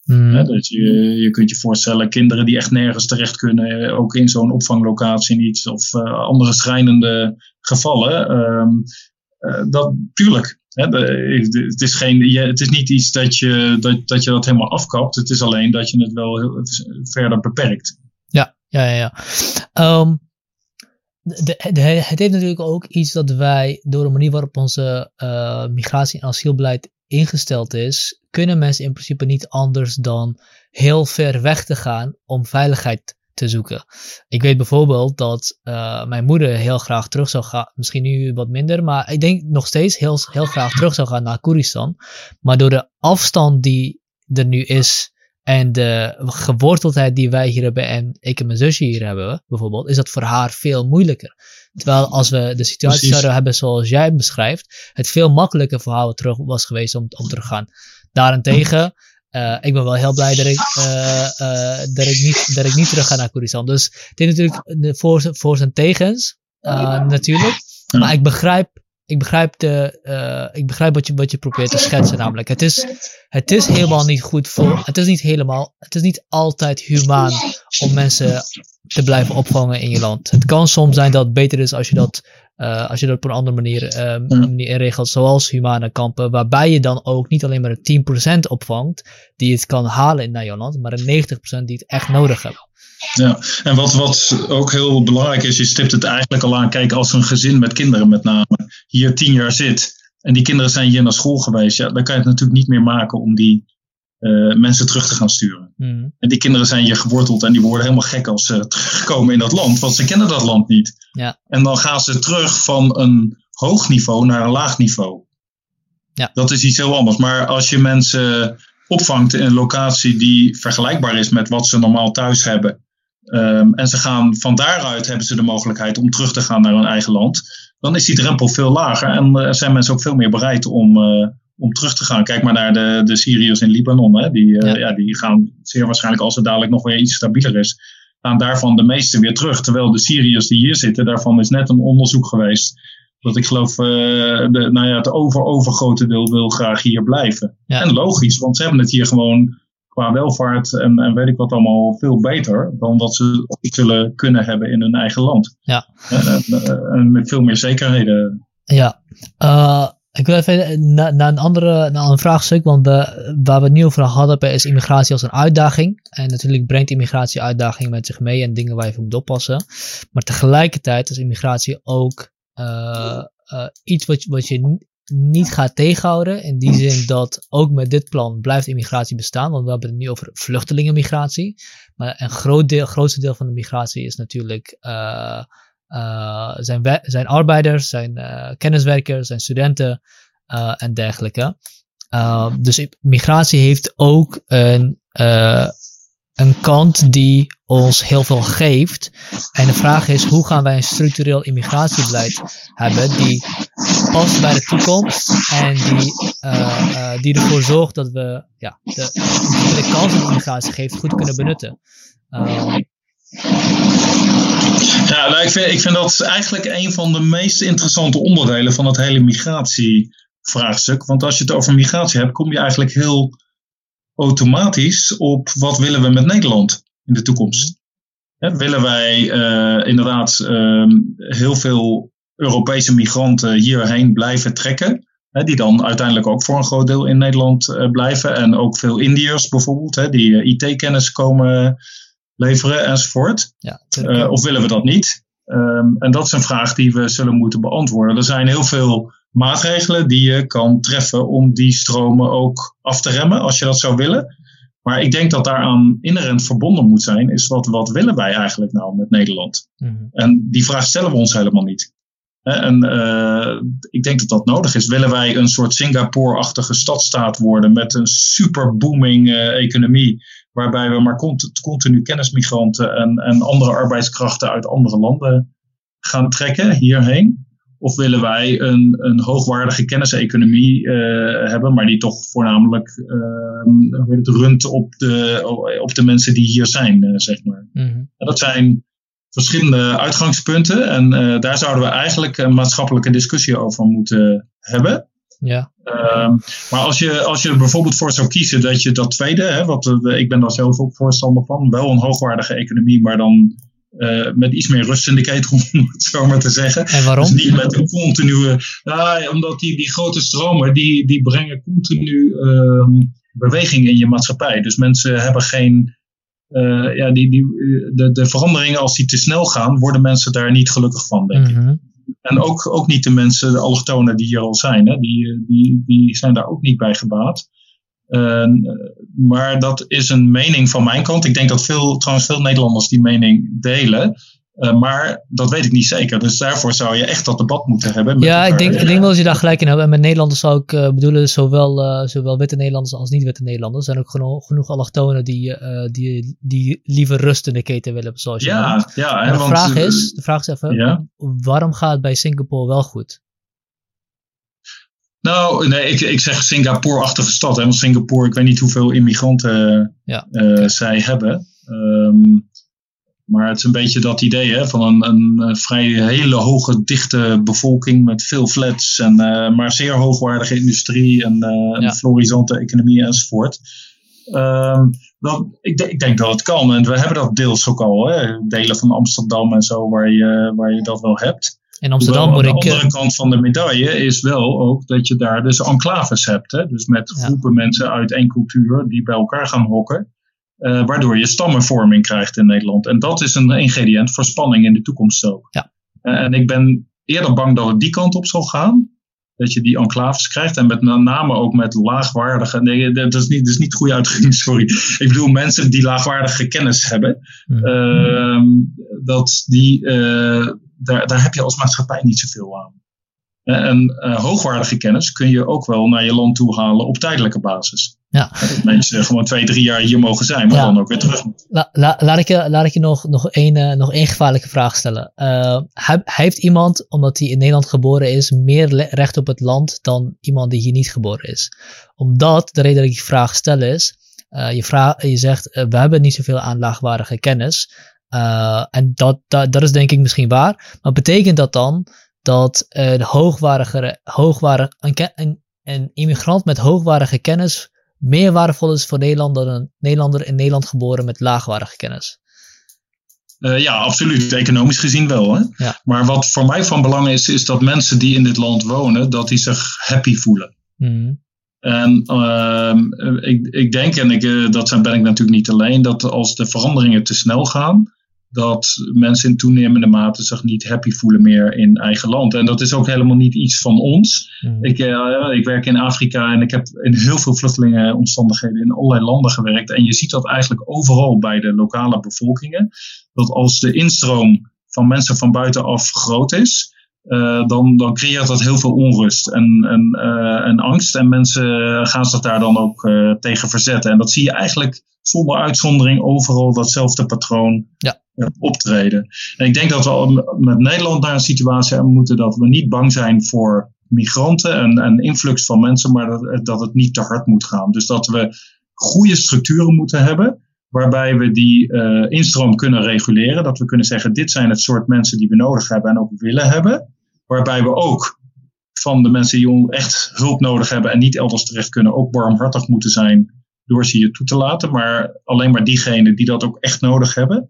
Mm. dat je, je kunt je voorstellen, kinderen die echt nergens terecht kunnen, ook in zo'n opvanglocatie niet, of uh, andere schrijnende gevallen. Um, uh, dat, tuurlijk, hè, het, is geen, je, het is niet iets dat je dat, dat je dat helemaal afkapt. Het is alleen dat je het wel verder beperkt. Ja, ja, ja. Um, de, het heeft natuurlijk ook iets dat wij door de manier waarop onze uh, migratie- en asielbeleid ingesteld is, kunnen mensen in principe niet anders dan heel ver weg te gaan om veiligheid te zoeken. Ik weet bijvoorbeeld dat uh, mijn moeder heel graag terug zou gaan, misschien nu wat minder, maar ik denk nog steeds heel, heel graag terug zou gaan naar Koeristan. Maar door de afstand die er nu is en de geworteldheid die wij hier hebben en ik en mijn zusje hier hebben, bijvoorbeeld, is dat voor haar veel moeilijker. Terwijl als we de situatie Precies. zouden hebben zoals jij beschrijft, het veel makkelijker voor haar terug was geweest om, om terug te gaan. Daarentegen, uh, ik ben wel heel blij dat ik, uh, uh, dat ik, niet, dat ik niet terug ga naar Koeristan. Dus het is natuurlijk voor, voor zijn tegens, natuurlijk. Maar ik begrijp ik begrijp, de, uh, ik begrijp wat, je, wat je probeert te schetsen. Namelijk, het is, het is helemaal niet goed voor. Het is niet helemaal. Het is niet altijd humaan om mensen te blijven opvangen in je land. Het kan soms zijn dat het beter is als je dat, uh, als je dat op een andere manier, uh, manier inregelt, zoals humane kampen, waarbij je dan ook niet alleen maar de 10% opvangt die het kan halen in naar jouw land, maar de 90% die het echt nodig hebben. Ja, en wat, wat ook heel belangrijk is, je stipt het eigenlijk al aan. Kijk, als een gezin met kinderen met name hier tien jaar zit en die kinderen zijn hier naar school geweest, ja, dan kan je het natuurlijk niet meer maken om die uh, mensen terug te gaan sturen. Mm. En die kinderen zijn hier geworteld en die worden helemaal gek als ze terugkomen in dat land, want ze kennen dat land niet. Ja. En dan gaan ze terug van een hoog niveau naar een laag niveau. Ja. Dat is iets heel anders. Maar als je mensen opvangt in een locatie die vergelijkbaar is met wat ze normaal thuis hebben, Um, en ze gaan van daaruit hebben ze de mogelijkheid om terug te gaan naar hun eigen land. Dan is die drempel veel lager en uh, zijn mensen ook veel meer bereid om, uh, om terug te gaan. Kijk maar naar de, de Syriërs in Libanon. Hè. Die, uh, ja. ja. die gaan zeer waarschijnlijk als het dadelijk nog weer iets stabieler is, gaan daarvan de meeste weer terug. Terwijl de Syriërs die hier zitten, daarvan is net een onderzoek geweest. Dat ik geloof, de, nou ja, het over-overgrote deel wil graag hier blijven. Ja. En logisch, want ze hebben het hier gewoon qua welvaart en, en weet ik wat allemaal veel beter dan wat ze zullen kunnen hebben in hun eigen land. Ja. En, en met veel meer zekerheden. Ja. Uh, ik wil even naar, naar een andere naar een vraagstuk, want we, waar we het nu over hadden is immigratie als een uitdaging. En natuurlijk brengt immigratie uitdagingen met zich mee en dingen waar je voor moet oppassen. Maar tegelijkertijd is immigratie ook uh, uh, iets wat, wat je niet gaat tegenhouden. In die zin dat ook met dit plan blijft immigratie bestaan. Want we hebben het nu over vluchtelingenmigratie. Maar een groot deel, grootste deel van de migratie is natuurlijk uh, uh, zijn, zijn arbeiders, zijn uh, kenniswerkers, zijn studenten en dergelijke. dus migratie heeft ook een een kant die ons heel veel geeft. En de vraag is, hoe gaan wij een structureel immigratiebeleid hebben die past bij de toekomst en die, uh, uh, die ervoor zorgt dat we ja, de, de kans die immigratie geeft goed kunnen benutten. Uh, ja, nou, ik, vind, ik vind dat eigenlijk een van de meest interessante onderdelen van het hele migratievraagstuk. Want als je het over migratie hebt, kom je eigenlijk heel automatisch op wat willen we met Nederland in de toekomst. willen wij uh, inderdaad uh, heel veel Europese migranten hierheen blijven trekken. Hè, die dan uiteindelijk ook voor een groot deel in Nederland blijven. En ook veel Indiërs bijvoorbeeld, hè, die IT-kennis komen leveren enzovoort. Ja, of willen we dat niet? Ehm, en dat is een vraag die we zullen moeten beantwoorden. Er zijn heel veel maatregelen die je kan treffen om die stromen ook af te remmen, als je dat zou willen. Maar ik denk dat daaraan inherent verbonden moet zijn, is wat, wat willen wij eigenlijk nou met Nederland? Mm En die vraag stellen we ons helemaal niet. En uh, ik denk dat dat nodig is. Willen wij een soort Singapore-achtige stadstaat worden met een super booming uh, economie, waarbij we maar continu kennismigranten en, en andere arbeidskrachten uit andere landen gaan trekken hierheen? Of willen wij een, een hoogwaardige kenniseconomie uh, hebben, maar die toch voornamelijk uh, runt op de, op de mensen die hier zijn, uh, zeg maar. Mm Dat zijn verschillende uitgangspunten en daar zouden we eigenlijk een maatschappelijke discussie over moeten hebben. Ja. Um, maar als je, als je er bijvoorbeeld voor zou kiezen dat je dat tweede, hè, wat, ik ben daar zelf ook voorstander van, wel een hoogwaardige economie, maar dan uh, met iets meer rust in de ketel, om het zo maar te zeggen. En waarom? Dus niet met een continue. Nou, omdat die, die grote stromen, die, die brengen continu uh, beweging in je maatschappij. Dus mensen hebben geen. Uh, ja, die, die, de, de veranderingen, als die te snel gaan, worden mensen daar niet gelukkig van, denk ik. Mhm. En ook, ook niet de mensen, de allochtonen die hier al zijn, hè, die, die, die zijn daar ook niet bij gebaat. Uh, maar dat is een mening van mijn kant. Ik denk dat veel, trouwens veel Nederlanders die mening delen. Uh, maar dat weet ik niet zeker. Dus daarvoor zou je echt dat debat moeten hebben. Ja, ik denk, ik denk dat je daar gelijk in hebt. En met Nederlanders zou ik uh, bedoelen, zowel, uh, zowel witte Nederlanders als niet-witte Nederlanders. Er zijn ook genoeg, genoeg allochtonen die, die, die liever rust in de keten willen, zoals je ja, Ja, de, want, vraag is, de vraag is even, ja? waarom gaat het bij Singapore wel goed? Nou, nee, ik, ik zeg Singapore-achtige stad. Hè, want Singapore, ik weet niet hoeveel immigranten ja. uh, zij hebben. Um, maar het is een beetje dat idee hè, van een, een, vrij hele hoge, dichte bevolking met veel flats. En, uh, maar zeer hoogwaardige industrie en uh, ja. een florisante economie enzovoort. Um, dat, ik, ik, denk dat het kan. En we hebben dat deels ook al. Hè, delen van Amsterdam en zo, waar je, waar je dat wel hebt. In Amsterdam moet ik. De andere kant van de medaille is wel ook dat je daar dus enclaves hebt. Hè? Dus met groepen mensen uit één cultuur die bij elkaar gaan hokken. Uh, waardoor je stammenvorming krijgt in Nederland. En dat is een ingrediënt voor spanning in de toekomst ook. Ja. Uh, en ik ben eerder bang dat het die kant op zal gaan. Dat je die enclaves krijgt. En met name ook met laagwaardige. Nee, dat is niet, dat is niet goed uitgedrukt, sorry. Ik bedoel mensen die laagwaardige kennis hebben. Mm. Uh, dat die daar, daar heb je als maatschappij niet zoveel aan. En uh, hoogwaardige kennis kun je ook wel naar je land toe halen op tijdelijke basis. Ja. Dat mensen gewoon twee, drie jaar hier mogen zijn, maar dan ook weer terug La, la, laat ik je, laat ik je nog, nog, één, uh, nog één gevaarlijke vraag stellen. Uh, heeft iemand, omdat hij in Nederland geboren is, meer recht op het land dan iemand die hier niet geboren is? Omdat, de reden dat ik die vraag stel is, je, vraag, je zegt, we hebben niet zoveel aan laagwaardige kennis. Uh, en dat, dat, dat is denk ik misschien waar. Maar betekent dat dan dat uh, de hoogwaardige, hoogwaardig, een, een, een, immigrant met hoogwaardige kennis meer waardevol is voor Nederland dan een Nederlander in Nederland geboren met laagwaardige kennis? Uh, ja, absoluut. Economisch gezien wel. Hè? Ja. Maar wat voor mij van belang is, is dat mensen die in dit land wonen, dat die zich happy voelen. Mm. En uh, ik, ik denk, en ik, dat ben ik natuurlijk niet alleen, dat als de veranderingen te snel gaan, dat mensen in toenemende mate zich niet happy voelen meer in eigen land. En dat is ook helemaal niet iets van ons. Hmm. Ik, uh, ik werk in Afrika en ik heb in heel veel vluchtelingenomstandigheden in allerlei landen gewerkt. En je ziet dat eigenlijk overal bij de lokale bevolkingen. Dat als de instroom van mensen van buitenaf groot is, uh, dan, dan creëert dat heel veel onrust en, en, uh, en angst. En mensen gaan zich daar dan ook tegen verzetten. En dat zie je eigenlijk zonder uitzondering overal datzelfde patroon ja. optreden. En ik denk dat we met Nederland naar een situatie moeten dat we niet bang zijn voor migranten en, en influx van mensen, maar dat, dat het niet te hard moet gaan. Dus dat we goede structuren moeten hebben waarbij we die uh, instroom kunnen reguleren. Dat we kunnen zeggen, dit zijn het soort mensen die we nodig hebben en ook willen hebben. Waarbij we ook van de mensen die echt hulp nodig hebben en niet elders terecht kunnen, ook barmhartig moeten zijn door ze hier toe te laten. Maar alleen maar diegenen die dat ook echt nodig hebben.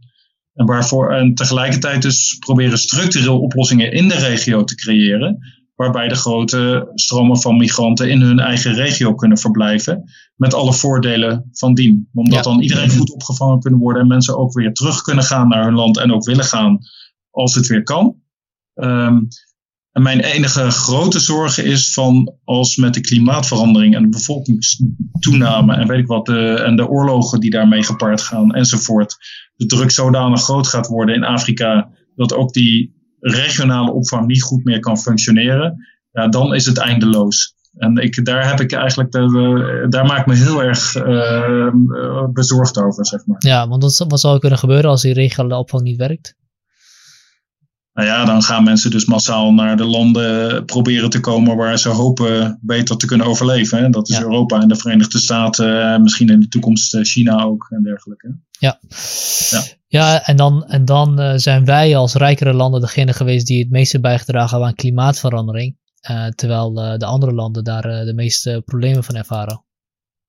En, waarvoor, en tegelijkertijd dus proberen structureel oplossingen in de regio te creëren. Waarbij de grote stromen van migranten in hun eigen regio kunnen verblijven. Met alle voordelen van dien. Omdat dan iedereen goed opgevangen kunnen worden. En mensen ook weer terug kunnen gaan naar hun land. En ook willen gaan als het weer kan. Um, en mijn enige grote zorg is van als met de klimaatverandering en de bevolkingstoename en weet ik wat, de, en de oorlogen die daarmee gepaard gaan enzovoort, de druk zodanig groot gaat worden in Afrika dat ook die regionale opvang niet goed meer kan functioneren, ja, dan is het eindeloos. En ik, daar heb ik eigenlijk, de, daar maak ik me heel erg uh, bezorgd over, zeg maar. Ja, want wat zou er kunnen gebeuren als die regionale opvang niet werkt? Nou ja, dan gaan mensen dus massaal naar de landen proberen te komen waar ze hopen beter te kunnen overleven. Hè? Dat is Europa en de Verenigde Staten, eh, misschien in de toekomst eh, China ook en dergelijke. Ja, ja. ja en dan, en dan uh, zijn wij als rijkere landen degene geweest die het meeste bijgedragen hebben aan klimaatverandering. Uh, terwijl de andere landen daar de meeste problemen van ervaren.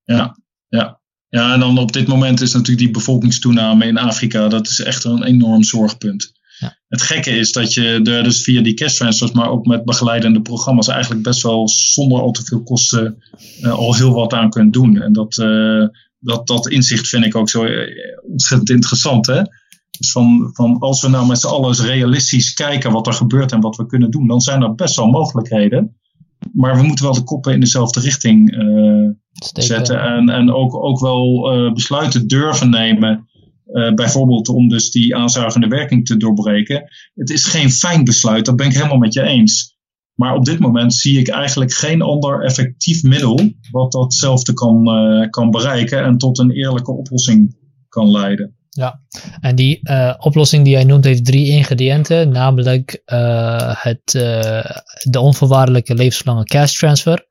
Ja, ja. Ja, en dan op dit moment is natuurlijk die bevolkingstoename in Afrika, dat is echt een enorm zorgpunt. Ja. Het gekke is dat je er dus via die cash transfers, maar ook met begeleidende programma's, eigenlijk best wel zonder al te veel kosten uh, al heel wat aan kunt doen. En dat, uh, dat, dat inzicht vind ik ook zo eh, ontzettend interessant. Hè? Dus van, van als we nou met z'n allen realistisch kijken wat er gebeurt en wat we kunnen doen, dan zijn er best wel mogelijkheden. Maar we moeten wel de koppen in dezelfde richting uh, zetten. En, en ook, ook wel besluiten durven nemen uh, bijvoorbeeld om dus die aanzuigende werking te doorbreken. Het is geen fijn besluit, dat ben ik helemaal met je eens. Maar op dit moment zie ik eigenlijk geen ander effectief middel wat datzelfde kan, uh, kan bereiken en tot een eerlijke oplossing kan leiden. Ja, en die uh, oplossing die jij noemt heeft drie ingrediënten, namelijk het, de onvoorwaardelijke levenslange cash transfer,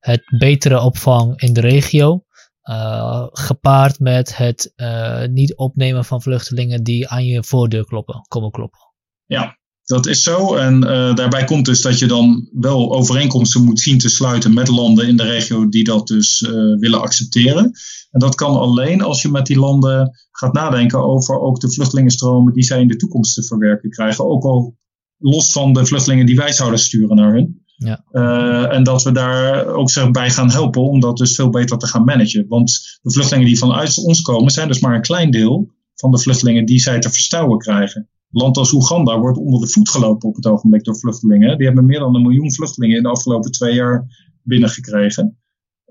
het betere opvang in de regio uh, gepaard met het uh, niet opnemen van vluchtelingen die aan je voordeur kloppen, komen kloppen. Ja, dat is zo. En uh, daarbij komt dus dat je dan wel overeenkomsten moet zien te sluiten met landen in de regio die dat dus willen accepteren. En dat kan alleen als je met die landen gaat nadenken over ook de vluchtelingenstromen die zij in de toekomst te verwerken krijgen. Ook al los van de vluchtelingen die wij zouden sturen naar hun. Ja. Uh, en dat we daar ook zich bij gaan helpen om dat dus veel beter te gaan managen. Want de vluchtelingen die vanuit ons komen, zijn dus maar een klein deel van de vluchtelingen die zij te verstouwen krijgen. Land als Oeganda wordt onder de voet gelopen op het ogenblik door vluchtelingen. Die hebben meer dan een miljoen vluchtelingen in de afgelopen twee jaar binnengekregen.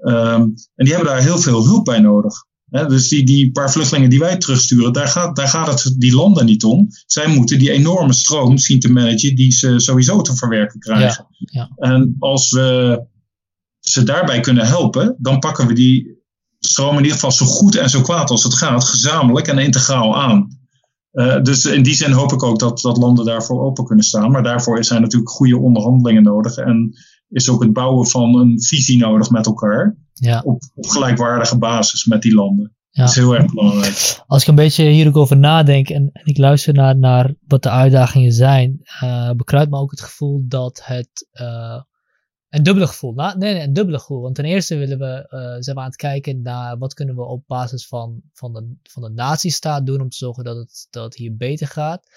Um, en die hebben daar heel veel hulp bij nodig dus die, die paar vluchtelingen die wij terugsturen, daar gaat, daar gaat het die landen niet om. Zij moeten die enorme stroom zien te managen die ze sowieso te verwerken krijgen. Ja, ja. En als we ze daarbij kunnen helpen, dan pakken we die stroom in ieder geval zo goed en zo kwaad als het gaat, gezamenlijk en integraal aan. Uh, dus in die zin hoop ik ook dat, dat landen daarvoor open kunnen staan. Maar daarvoor zijn natuurlijk goede onderhandelingen nodig. En is ook het bouwen van een visie nodig met elkaar. Ja. Op, op gelijkwaardige basis met die landen. Ja. Dat is heel erg belangrijk. Als ik een beetje hier ook over nadenk en, en ik luister naar, naar wat de uitdagingen zijn, uh, bekruipt me ook het gevoel dat het. Uh, een dubbele gevoel. Nou, nee, nee, een dubbele gevoel. Want ten eerste willen we, uh, zijn we aan het kijken naar wat kunnen we op basis van, van, de, van de natiestaat doen om te zorgen dat het, dat het hier beter gaat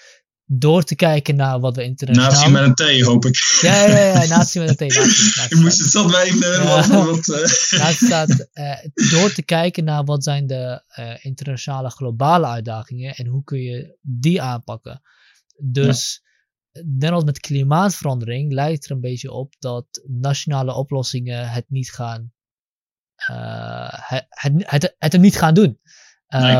door te kijken naar wat we internationaal... Nazi met een T, hoop ik. Ja, ja, ja, nazi met een T. Je moest het zelf even ja. wat, uh... staat, uh, door te kijken naar wat zijn de uh, internationale globale uitdagingen en hoe kun je die aanpakken. Dus ja. net als met klimaatverandering lijkt er een beetje op dat nationale oplossingen het niet gaan... het, het, het, het niet gaan doen. Nee.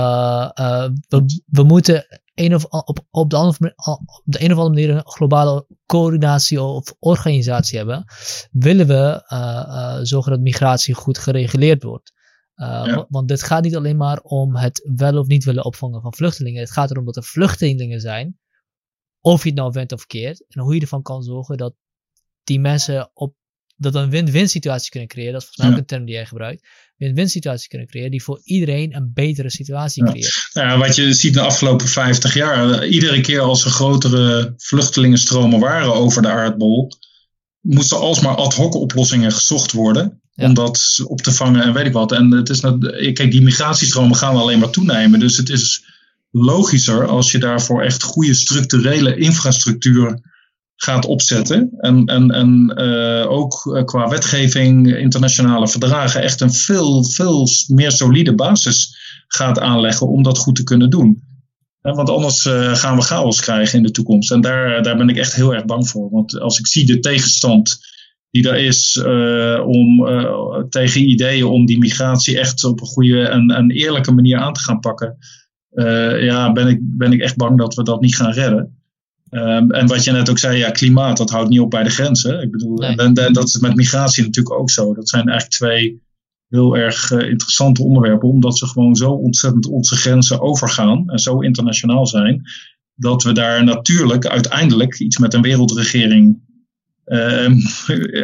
we, we moeten een of, op, op, de andere, op de een of andere manier een globale coördinatie of organisatie hebben, willen we uh, uh, zorgen dat migratie goed gereguleerd wordt. Uh, ja. Want dit gaat niet alleen maar om het wel of niet willen opvangen van vluchtelingen. Het gaat erom dat er vluchtelingen zijn, of je het nou went of keert, en hoe je ervan kan zorgen dat die mensen op dat een win-win situatie kunnen creëren. Dat is volgens mij ook een term die jij gebruikt. Win-win situatie kunnen creëren die voor iedereen een betere situatie creëert. Ja. ja. wat je ziet de afgelopen 50 jaar, iedere keer als er grotere vluchtelingenstromen waren over de aardbol, moesten alsmaar ad hoc oplossingen gezocht worden. Om dat op te vangen en weet ik wat. En het is, kijk, die migratiestromen gaan alleen maar toenemen. Dus het is logischer als je daarvoor echt goede structurele infrastructuur gaat opzetten. En, en, en uh, ook qua wetgeving, internationale verdragen, echt een veel, veel meer solide basis gaat aanleggen om dat goed te kunnen doen. Want anders gaan we chaos krijgen in de toekomst. En daar, daar ben ik echt heel erg bang voor. Want als ik zie de tegenstand die er is om, tegen ideeën om die migratie echt op een goede en, en eerlijke manier aan te gaan pakken, ja, ben, ik, ben ik echt bang dat we dat niet gaan redden. Um, en wat je net ook zei, ja, klimaat, dat houdt niet op bij de grenzen. Ik bedoel, nee. en, en, dat is met migratie natuurlijk ook zo. Dat zijn eigenlijk twee heel erg uh, interessante onderwerpen, omdat ze gewoon zo ontzettend onze grenzen overgaan en zo internationaal zijn, dat we daar natuurlijk uiteindelijk iets met een wereldregering uh,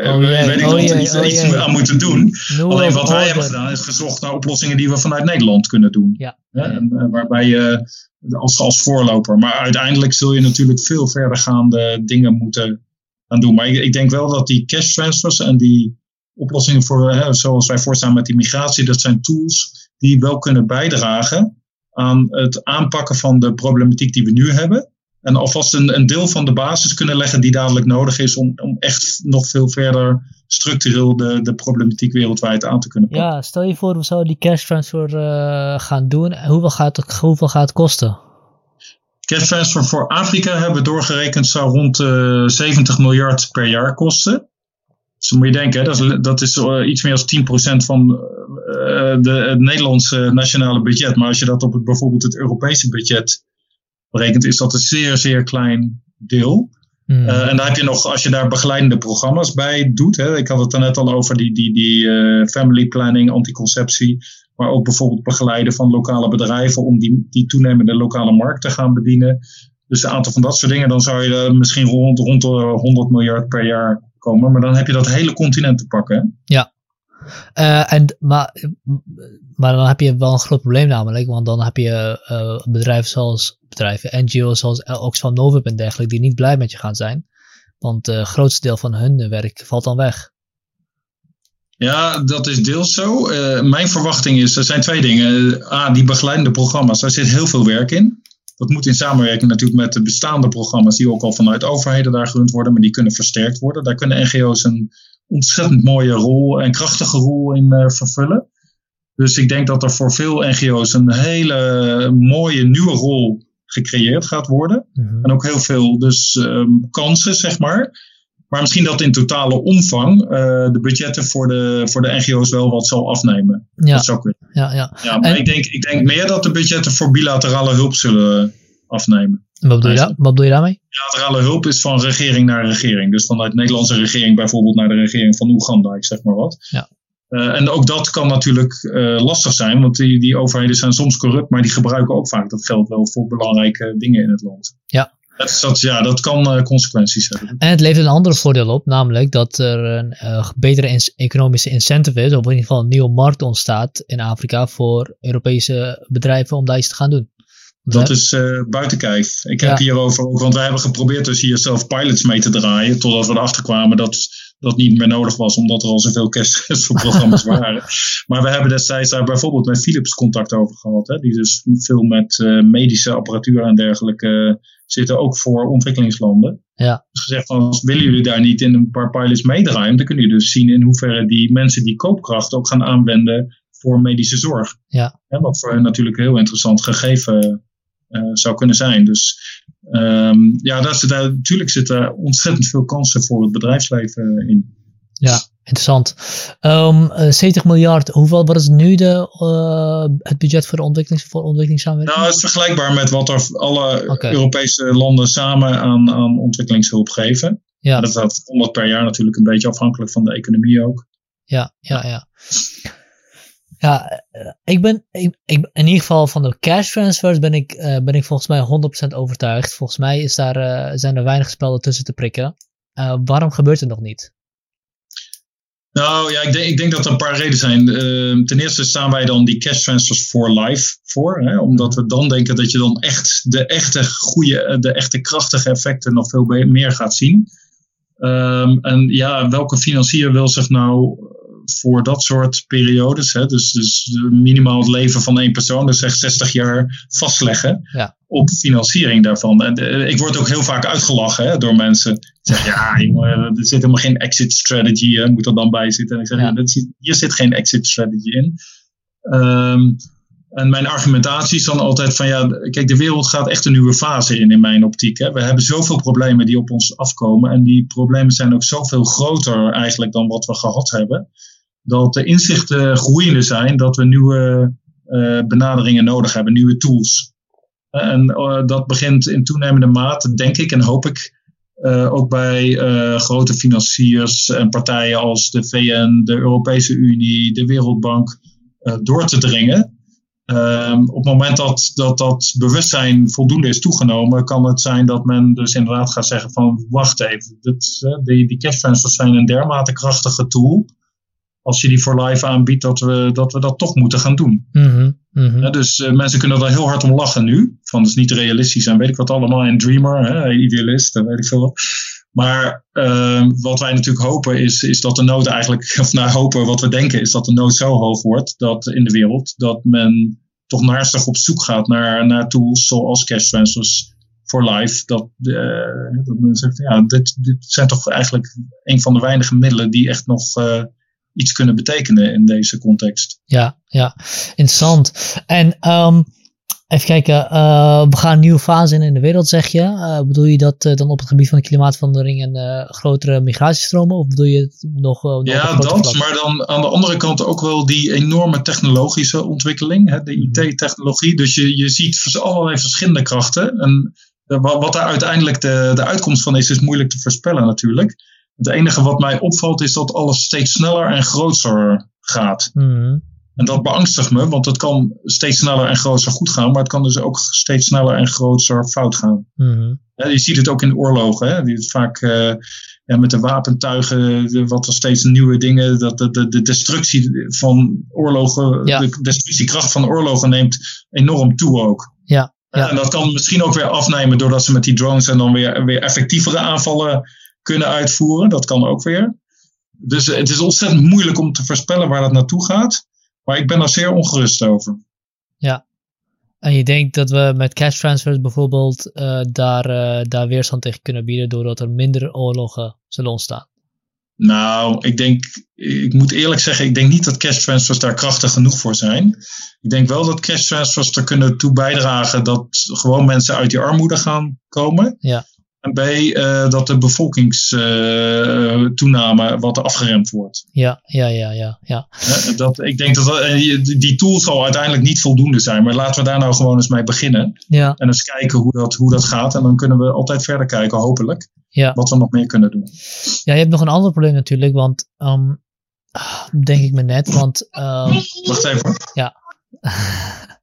oh, weet ik oh, we iets, oh, iets aan moeten doen. Alleen wat wij hebben gedaan is gezocht naar oplossingen die we vanuit Nederland kunnen doen. Ja. En, uh, waarbij je als, als voorloper. Maar uiteindelijk zul je natuurlijk veel verdergaande dingen moeten gaan doen. Maar ik, ik denk wel dat die cash transfers en die oplossingen voor, hè, zoals wij voorstaan met die migratie, dat zijn tools die wel kunnen bijdragen aan het aanpakken van de problematiek die we nu hebben. En alvast een, een deel van de basis kunnen leggen die dadelijk nodig is om, om echt nog veel verder structureel de, de problematiek wereldwijd aan te kunnen pakken. Ja, stel je voor, we zouden die cash transfer uh, gaan doen. Hoeveel gaat, het, hoeveel gaat het kosten? Cash transfer voor Afrika hebben we doorgerekend zou rond uh, eh, 70 miljard per jaar kosten. Dus dan moet je denken, dat is, dat is uh, iets meer dan 10% van de, het Nederlandse nationale budget. Maar als je dat op het, bijvoorbeeld het Europese budget berekent, is dat een zeer, zeer klein deel. Hmm. Uh, en dan heb je nog, als je daar begeleidende programma's bij doet. Hè, ik had het er net al over die, die, die uh, family planning, anticonceptie. Maar ook bijvoorbeeld begeleiden van lokale bedrijven om die, die toenemende lokale markt te gaan bedienen. Dus een aantal van dat soort dingen, dan zou je er misschien rond, rond de 100 miljard per jaar komen. Maar dan heb je dat hele continent te pakken. Hè? Ja. Uh, en, maar, maar dan heb je wel een groot probleem namelijk, want dan heb je uh, bedrijven zoals bedrijven, NGO's zoals Oxfam Novib en dergelijke, die niet blij met je gaan zijn. Want het grootste deel van hun werk valt dan weg. Ja, dat is deels zo. Uh, mijn verwachting is, er zijn twee dingen. A, die begeleidende programma's, daar zit heel veel werk in. Dat moet in samenwerking natuurlijk met de bestaande programma's, die ook al vanuit overheden daar gerund worden, maar die kunnen versterkt worden. Daar kunnen NGO's een ontzettend mooie rol en krachtige rol in vervullen. Dus ik denk dat er voor veel NGO's een hele mooie nieuwe rol gecreëerd gaat worden. Mhm. En ook heel veel dus um, kansen, zeg maar. Maar misschien dat in totale omvang uh, de budgetten voor de, voor de NGO's wel wat zal afnemen. Ja. Dat zou kunnen. Ja, ja. ja maar ik, denk, ik denk meer dat de budgetten voor bilaterale hulp zullen afnemen. Wat bedoel, je, wat bedoel je daarmee? Bilaterale hulp is van regering naar regering. Dus vanuit de Nederlandse regering bijvoorbeeld naar de regering van Oeganda, ik zeg maar wat. Ja. Uh, en ook dat kan natuurlijk uh, lastig zijn, want die, die overheden zijn soms corrupt, maar die gebruiken ook vaak dat geld wel voor belangrijke dingen in het land. Ja. Dat, dat, ja, dat kan uh, consequenties hebben. En het levert een ander voordeel op, namelijk dat er een betere in economische incentive is, of in ieder geval een nieuwe markt ontstaat in Afrika voor Europese bedrijven om daar iets te gaan doen. Dat is uh, buiten kijf. Ik heb ja. hierover ook, want wij hebben geprobeerd dus hier zelf pilots mee te draaien, totdat we erachter kwamen dat dat niet meer nodig was, omdat er al zoveel programma's waren. Maar we hebben destijds daar bijvoorbeeld met Philips contact over gehad, hè, die dus veel met uh, medische apparatuur en dergelijke uh, zitten, ook voor ontwikkelingslanden. Ja. Dus gezegd, als willen jullie daar niet in een paar pilots meedraaien, dan kun je dus zien in hoeverre die mensen die koopkracht ook gaan aanwenden voor medische zorg. Ja. ja wat voor hen natuurlijk een heel interessant gegeven zou kunnen zijn. Dus um, ja, daar zit, daar, natuurlijk zitten ontzettend veel kansen voor het bedrijfsleven in. Ja, interessant. Um, uh, 70 miljard, hoeveel, wat is nu de, uh, het budget voor, de ontwikkelings, voor ontwikkelingssamenwerking? Nou, het is vergelijkbaar met wat er alle okay. Europese landen samen aan, aan ontwikkelingshulp geven. Ja. Dat gaat 100 per jaar natuurlijk een beetje afhankelijk van de economie ook. Ja, ja, ja. Ja, ik ben ik, ik, in ieder geval van de cash transfers ben ik, uh, ben ik volgens mij 100% overtuigd. Volgens mij is daar, uh, zijn er weinig spelden tussen te prikken. Waarom gebeurt het nog niet? Nou ja, ik denk, ik denk dat er een paar redenen zijn. ten eerste staan wij dan die cash transfers for life voor. Hè, omdat we dan denken dat je dan echt de echte goede, de echte krachtige effecten nog veel meer gaat zien. Um, en ja, welke financier wil zich nou voor dat soort periodes, hè, dus, dus minimaal het leven van één persoon, dus zeg 60 jaar vastleggen ja. op financiering daarvan. En uh, ik word ook heel vaak uitgelachen hè, door mensen. Zeggen, ja, jongen, er zit helemaal geen exit strategy, hè, moet er dan bij zitten. En ik zeg, ja. hier zit geen exit strategy in. Um, en mijn argumentatie is dan altijd van ja, kijk, de wereld gaat echt een nieuwe fase in, in mijn optiek. Hè. We hebben zoveel problemen die op ons afkomen. En die problemen zijn ook zoveel groter eigenlijk dan wat we gehad hebben. Dat de inzichten groeiende zijn dat we nieuwe uh, benaderingen nodig hebben, nieuwe tools. En uh, dat begint in toenemende mate, denk ik en hoop ik, ook bij grote financiers en partijen als de VN, de Europese Unie, de Wereldbank door te dringen. Um, op het moment dat, dat dat bewustzijn voldoende is toegenomen, kan het zijn dat men dus inderdaad gaat zeggen van wacht even, dit, die, die cash transfers zijn een dermate krachtige tool. Als je die voor live aanbiedt, dat we dat, we dat toch moeten gaan doen. Mm -hmm, mm -hmm. Ja, dus uh, mensen kunnen er heel hard om lachen nu. Van het is niet realistisch en weet ik wat allemaal. En dreamer, hè, idealist, weet ik veel. Maar uh, wat wij natuurlijk hopen is, is dat de nood eigenlijk, of nou hopen, wat we denken is dat de nood zo hoog wordt dat in de wereld dat men toch naastig op zoek gaat naar, naar tools zoals cash transfers voor life. Dat, uh, dat men zegt, ja, dit, dit zijn toch eigenlijk een van de weinige middelen die echt nog uh, iets kunnen betekenen in deze context. Ja, ja, interessant. En um, Even kijken, uh, we gaan een nieuwe fase in in de wereld, zeg je. Uh, bedoel je dat uh, dan op het gebied van de klimaatverandering en grotere migratiestromen? Of bedoel je het nog... nog ja, dat, vlak? maar dan aan de andere kant ook wel die enorme technologische ontwikkeling, hè, de IT-technologie. Dus je, je ziet allerlei verschillende krachten. En wat daar uiteindelijk de, de uitkomst van is, is moeilijk te voorspellen natuurlijk. Het enige wat mij opvalt is dat alles steeds sneller en groter gaat. Mm. En dat beangstigt me, want het kan steeds sneller en groter goed gaan, maar het kan dus ook steeds sneller en groter fout gaan. Ja, je ziet het ook in oorlogen, hè? Die vaak uh, ja, met de wapentuigen, de, wat er steeds nieuwe dingen, dat de, de, de destructie van oorlogen, ja. de destructiekracht van oorlogen neemt enorm toe ook. Ja. ja. En dat kan misschien ook weer afnemen doordat ze met die drones en dan weer, weer effectievere aanvallen kunnen uitvoeren. Dat kan ook weer. Dus het is ontzettend moeilijk om te voorspellen waar dat naartoe gaat. Maar ik ben er zeer ongerust over. Ja. En je denkt dat we met cash transfers bijvoorbeeld uh, daar, uh, daar weerstand tegen kunnen bieden doordat er minder oorlogen zullen ontstaan? Nou, ik denk, ik moet eerlijk zeggen, ik denk niet dat cash transfers daar krachtig genoeg voor zijn. Ik denk wel dat cash transfers er kunnen toe bijdragen dat gewoon mensen uit die armoede gaan komen. Ja. En B, uh, dat de bevolkingstoename uh, wat afgeremd wordt. Ja, ja, ja, ja. ja. Uh, dat, ik denk dat, dat die tool zal uiteindelijk niet voldoende zijn. Maar laten we daar nou gewoon eens mee beginnen. Ja. En eens kijken hoe dat, hoe dat gaat. En dan kunnen we altijd verder kijken, hopelijk. Ja. Wat we nog meer kunnen doen. Ja, je hebt nog een ander probleem natuurlijk. Want, um, denk ik me net. Want, um, Wacht even. Ja.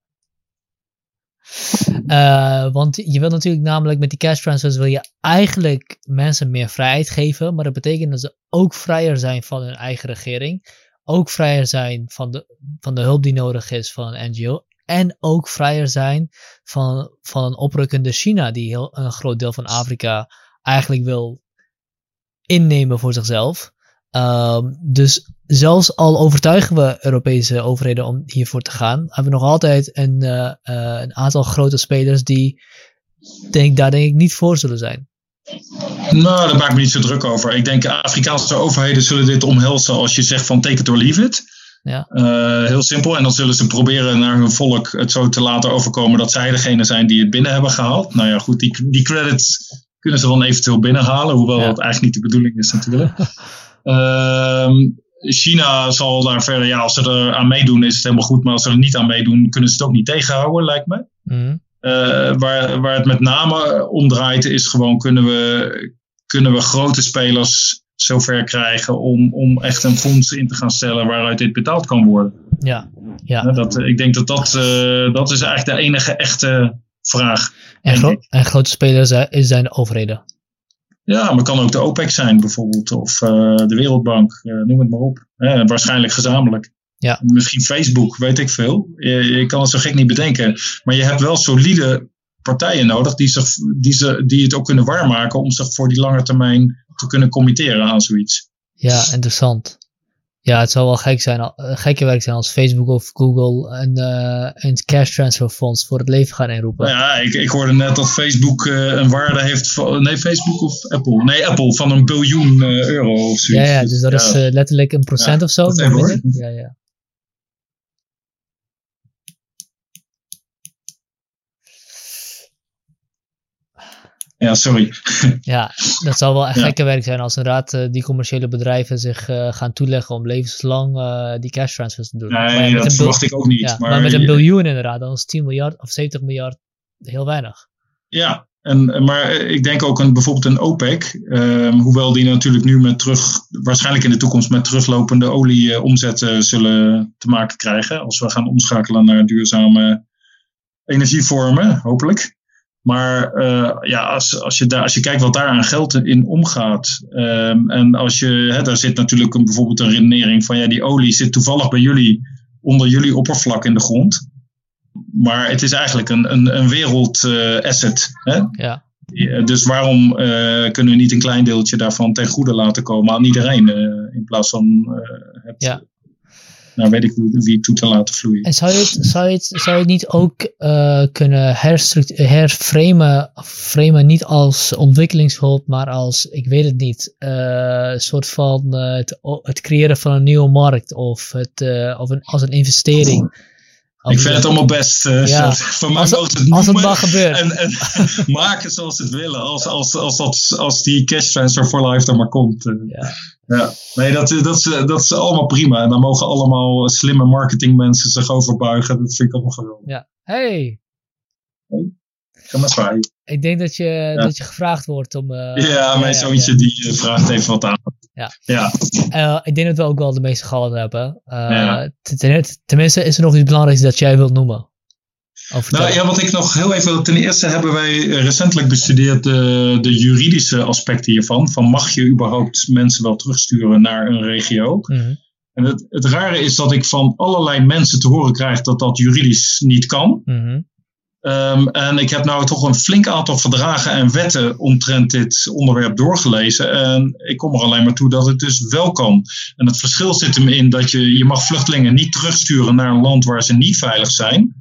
Uh, want je wil natuurlijk namelijk met die cash transfers wil je eigenlijk mensen meer vrijheid geven, maar dat betekent dat ze ook vrijer zijn van hun eigen regering, ook vrijer zijn van de, van de hulp die nodig is van een NGO en ook vrijer zijn van, van een oprukkende China die heel, een groot deel van Afrika eigenlijk wil innemen voor zichzelf. Um, dus zelfs al overtuigen we Europese overheden om hiervoor te gaan, hebben we nog altijd een, uh, uh, een aantal grote spelers die denk, daar denk ik niet voor zullen zijn. Nou, daar maak ik me niet zo druk over. Ik denk Afrikaanse overheden zullen dit omhelzen als je zegt van take it or leave it. Ja. Uh, heel simpel. En dan zullen ze proberen naar hun volk het zo te laten overkomen dat zij degene zijn die het binnen hebben gehaald. Nou ja, goed, die, die credits kunnen ze dan eventueel binnenhalen, hoewel ja. dat eigenlijk niet de bedoeling is natuurlijk. Uh, China zal daar verder, ja, als ze er aan meedoen is het helemaal goed, maar als ze er niet aan meedoen kunnen ze het ook niet tegenhouden, lijkt me. Mm. Uh, waar, waar het met name om draait is gewoon kunnen we, kunnen we grote spelers zover krijgen om, om echt een fonds in te gaan stellen waaruit dit betaald kan worden. Ja, ja. Uh, dat, ik denk dat dat, uh, dat is eigenlijk de enige echte vraag. En, gro en grote spelers zijn de overheden. Ja, maar het kan ook de OPEC zijn bijvoorbeeld, of uh, de Wereldbank, uh, noem het maar op. Eh, waarschijnlijk gezamenlijk. Ja. Misschien Facebook, weet ik veel. Je, je, kan het zo gek niet bedenken. Maar je hebt wel solide partijen nodig die, zich, die, ze, die het ook kunnen waarmaken om zich voor die lange termijn te kunnen committeren aan zoiets. Ja, interessant. Ja, het zou wel gek zijn, uh, gekke werk zijn als Facebook of Google een, uh, een cash transfer fonds voor het leven gaan inroepen. Ja, ik, ik hoorde net dat Facebook uh, een waarde heeft van, nee, Facebook of Apple? Nee, Apple van een biljoen euro of zoiets. Ja, ja dus dat ja. is letterlijk een procent ja, of zo. Even, hoor. Ja, ja. Ja, sorry. ja, dat zou wel echt ja. gekke werk zijn als inderdaad uh, die commerciële bedrijven zich uh, gaan toeleggen om levenslang uh, die cash transfers te doen. Nee, ja, dat verwacht ik ook niet. Ja, maar, maar, met een biljoen inderdaad, dan is 10 miljard of 70 miljard heel weinig. Ja, en, maar ik denk ook aan bijvoorbeeld een OPEC, um, hoewel die natuurlijk nu met terug, waarschijnlijk in de toekomst met teruglopende olieomzetten zullen te maken krijgen. Als we gaan omschakelen naar duurzame energievormen, hopelijk. Maar uh, ja, als, als, je daar, als je kijkt wat daar aan geld in omgaat. Um, en als je, hè, daar zit natuurlijk een, bijvoorbeeld een redenering van ja, die olie zit toevallig bij jullie onder jullie oppervlak in de grond. Maar het is eigenlijk een, een, een wereldasset. Uh, ja. Dus waarom uh, kunnen we niet een klein deeltje daarvan ten goede laten komen aan iedereen? In plaats van het, ja nou weet ik wie toe te laten vloeien. En zou je het, zou het, zou het niet ook uh, kunnen herframen, framen niet als ontwikkelingshulp, maar als, ik weet het niet, een uh, soort van uh, het, het, creëren van een nieuwe markt of, het, of een, als een investering? Ik vind het allemaal best. Uh, ja. Van mij als, het als het mag gebeuren. En, en maken zoals ze het willen. Als, als, als, dat, als die cash transfer for life er maar komt. Uh. Ja. ja. Nee, dat, dat, is, dat is allemaal prima. En dan mogen allemaal slimme marketingmensen zich overbuigen. Dat vind ik allemaal geweldig. Ja. Hey. hey. Ga maar zwaaien. Ik denk dat je, ja. dat je gevraagd wordt om... Uh, ja, mijn zoontje die vraagt even wat aan. Ja. ja. Uh, ik denk dat we ook wel de meeste gehad hebben. ja. Tenminste, is er nog iets belangrijks dat jij wilt noemen? Nou ja, wat ik nog heel even. Ten eerste hebben wij recentelijk bestudeerd de, de juridische aspecten hiervan. Van mag je überhaupt mensen wel terugsturen naar een regio? Mm -hmm. En het, het rare is dat ik van allerlei mensen te horen krijg dat dat juridisch niet kan. Mm -hmm. Um, en ik heb nou toch een flink aantal verdragen en wetten omtrent dit onderwerp doorgelezen. En ik kom er alleen maar toe dat het dus wel kan. En het verschil zit hem in dat je, je mag vluchtelingen niet terugsturen naar een land waar ze niet veilig zijn.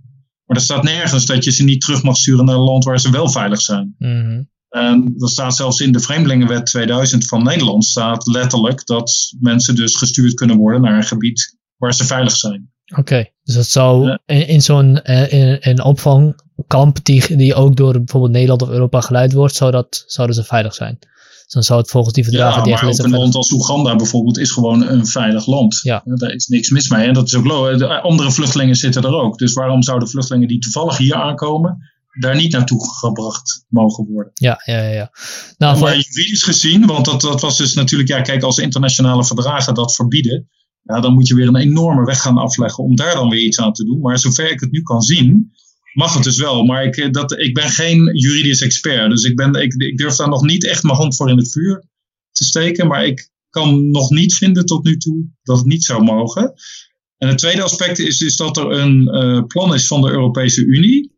Maar er staat nergens dat je ze niet terug mag sturen naar een land waar ze wel veilig zijn. Mm -hmm. En er staat zelfs in de Vreemdelingenwet 2000 van Nederland staat letterlijk dat mensen dus gestuurd kunnen worden naar een gebied waar ze veilig zijn. Oké, okay, dus dat zou ja. in, in zo'n uh, in, in opvangkamp die, die ook door bijvoorbeeld Nederland of Europa geleid wordt, zou dat, zouden ze veilig zijn. Dus dan zou het volgens die verdragen ja, die maar ook een land als Oeganda bijvoorbeeld is gewoon een veilig land. Ja. Daar is niks mis mee. En dat is ook low. De andere vluchtelingen zitten er ook. Dus waarom zouden vluchtelingen die toevallig hier aankomen, daar niet naartoe gebracht mogen worden? Ja, ja, ja. Nou, maar juridisch gezien, want dat, dat was dus natuurlijk, ja, kijk, als internationale verdragen dat verbieden, ja, dan moet je weer een enorme weg gaan afleggen om daar dan weer iets aan te doen. Maar zover ik het nu kan zien, mag het dus wel. Maar ik, dat, ik ben geen juridisch expert. Dus ik, ben, ik, durf daar nog niet echt mijn hand voor in het vuur te steken. Maar ik kan nog niet vinden tot nu toe dat het niet zou mogen. En het tweede aspect is, is dat er een uh, plan is van de Europese Unie.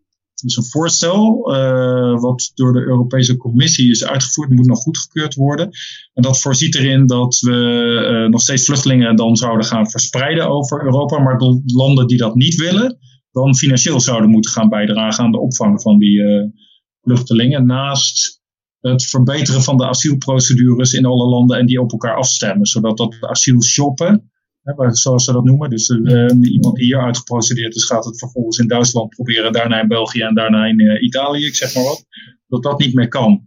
Dus een voorstel uh, wat door de Europese Commissie is uitgevoerd, moet nog goedgekeurd worden. En dat voorziet erin dat we uh, nog steeds vluchtelingen dan zouden gaan verspreiden over Europa. Maar de landen die dat niet willen, dan financieel zouden moeten gaan bijdragen aan de opvang van die uh, vluchtelingen. Naast het verbeteren van de asielprocedures in alle landen en die op elkaar afstemmen. Zodat dat asiel shoppen, hè, zoals ze dat noemen. Dus uh, iemand die hier uitgeprocedeerd is, gaat het vervolgens in Duitsland proberen, daarna in België en daarna in uh, Italië, ik zeg maar wat. Dat dat niet meer kan.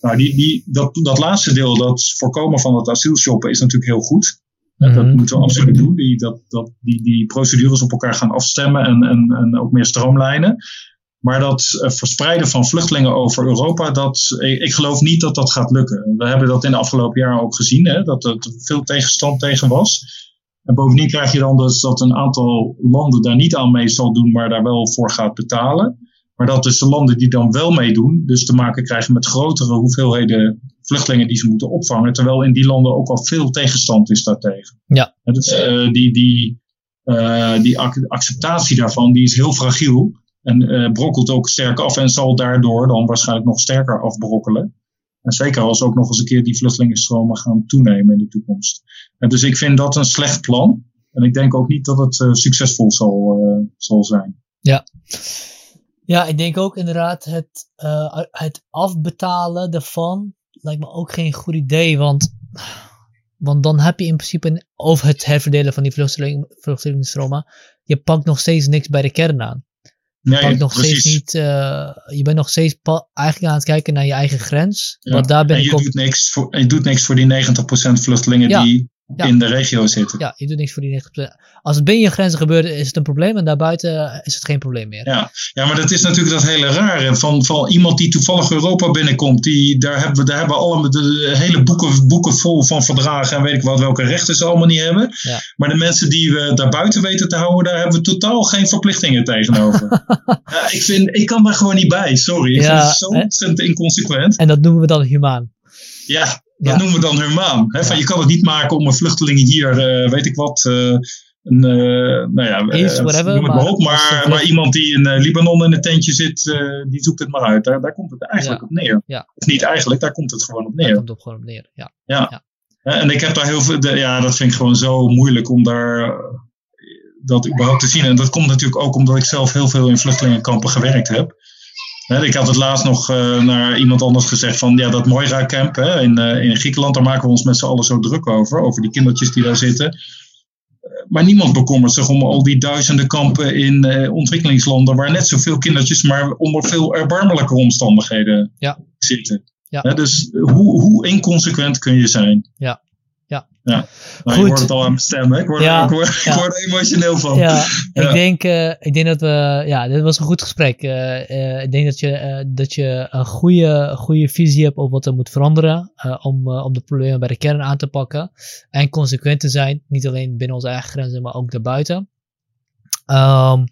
Nou, die, die, dat, dat laatste deel, dat voorkomen van het asielshoppen, is natuurlijk heel goed. Dat moeten we absoluut doen. Die, dat, dat, die, die procedures op elkaar gaan afstemmen en, en, en ook meer stroomlijnen. Maar dat uh, verspreiden van vluchtelingen over Europa, dat, ik, ik, geloof niet dat dat gaat lukken. We hebben dat in de afgelopen jaren ook gezien, hè, dat er veel tegenstand tegen was. En bovendien krijg je dan dus dat een aantal landen daar niet aan mee zal doen, maar daar wel voor gaat betalen. Maar dat dus de landen die dan wel meedoen, dus te maken krijgen met grotere hoeveelheden vluchtelingen die ze moeten opvangen. Terwijl in die landen ook al veel tegenstand is daartegen. Ja. Dus, uh, die, die, uh, die acceptatie daarvan die is heel fragiel. En uh, brokkelt ook sterk af en zal daardoor dan waarschijnlijk nog sterker afbrokkelen. En zeker als ook nog eens een keer die vluchtelingenstromen gaan toenemen in de toekomst. En dus ik vind dat een slecht plan. En ik denk ook niet dat het uh, succesvol zal, uh, zal zijn. Ja. Ja, ik denk ook inderdaad het, uh, het afbetalen ervan lijkt me ook geen goed idee. Want, want dan heb je in principe over het herverdelen van die vluchteling, vluchtelingenstromen. Je pakt nog steeds niks bij de kern aan. Je, Nee, pakt nog precies. steeds niet, uh, je bent nog steeds eigenlijk aan het kijken naar je eigen grens. Ja. Want daar ben en ik je, ook, doet niks voor, je doet niks voor die 90% vluchtelingen Ja. die Ja. in de regio zitten. ja, je doet niks voor die 90%. Als het binnen je grenzen gebeurt, is het een probleem. En daarbuiten is het geen probleem meer. Ja, ja, maar dat is natuurlijk dat hele rare. Van, van iemand die toevallig Europa binnenkomt. Die, daar hebben we daar hebben allemaal de, hele boeken, boeken vol van verdragen. En weet ik wat, welke rechten ze allemaal niet hebben. Ja. Maar de mensen die we daarbuiten weten te houden. Daar hebben we totaal geen verplichtingen tegenover. ja, ik, vind, ik kan daar gewoon niet bij. Sorry. Ik Ja, vind het zo ontzettend inconsequent. En dat noemen we dan humaan. Ja, dat Ja. noemen we dan humaan. Hè? Van, Ja. je kan het niet maken om een vluchteling hier, eh, weet ik wat, eh, een, eh, nou ja, whatever, noem het maar maar op. Maar, iemand die in Libanon in een tentje zit, die zoekt het maar uit. Daar, daar komt het eigenlijk Ja. op neer. Ja. Of niet eigenlijk, daar komt het gewoon op Daar neer. komt het gewoon op neer. Ja. Hè, En ik heb daar heel veel, de- ja, dat vind ik gewoon zo moeilijk om daar dat überhaupt te zien. En dat komt natuurlijk ook omdat ik zelf heel veel in vluchtelingenkampen gewerkt heb. Ik had het laatst nog eh, naar iemand anders gezegd van ja, dat Moira-camp hè, in, eh, in Griekenland, daar maken we ons met z'n allen zo druk over, over die kindertjes die daar zitten. Eh, Maar niemand bekommert zich om al die duizenden kampen in ontwikkelingslanden waar net zoveel kindertjes, maar onder veel erbarmelijke omstandigheden Ja. zitten. Ja. Hè, dus hoe, hoe inconsequent kun je zijn? Ja. Ja. Nou, Goed. je hoort het al aan mijn stem, hè? Ik word, Ja, ik word, ja. ik word er emotioneel van. Ja. Ik, denk, eh, ik denk dat we. Ja, dit was een goed gesprek. Eh, eh, ik denk dat je, dat je een goede, goede visie hebt op wat er moet veranderen. om, om de problemen bij de kern aan te pakken. En consequent te zijn. Niet alleen binnen onze eigen grenzen, maar ook daarbuiten. Ehm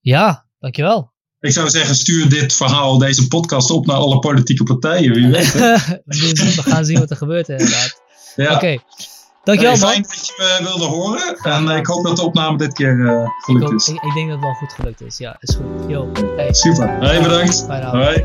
ja, dankjewel. Ik zou zeggen, stuur dit verhaal, deze podcast op naar alle politieke partijen. Wie weet. hè? we gaan zien wat er gebeurt, inderdaad. Ja. Oké. Dankjewel, Hey, man. fijn dat je me wilde horen. En eh, ik hoop dat de opname dit keer eh, Ik, gelukt is. ik, ik denk dat het wel goed gelukt is. Ja, is goed. Yo, hey. Super. Hey, bedankt. Fijne avond. Hoi.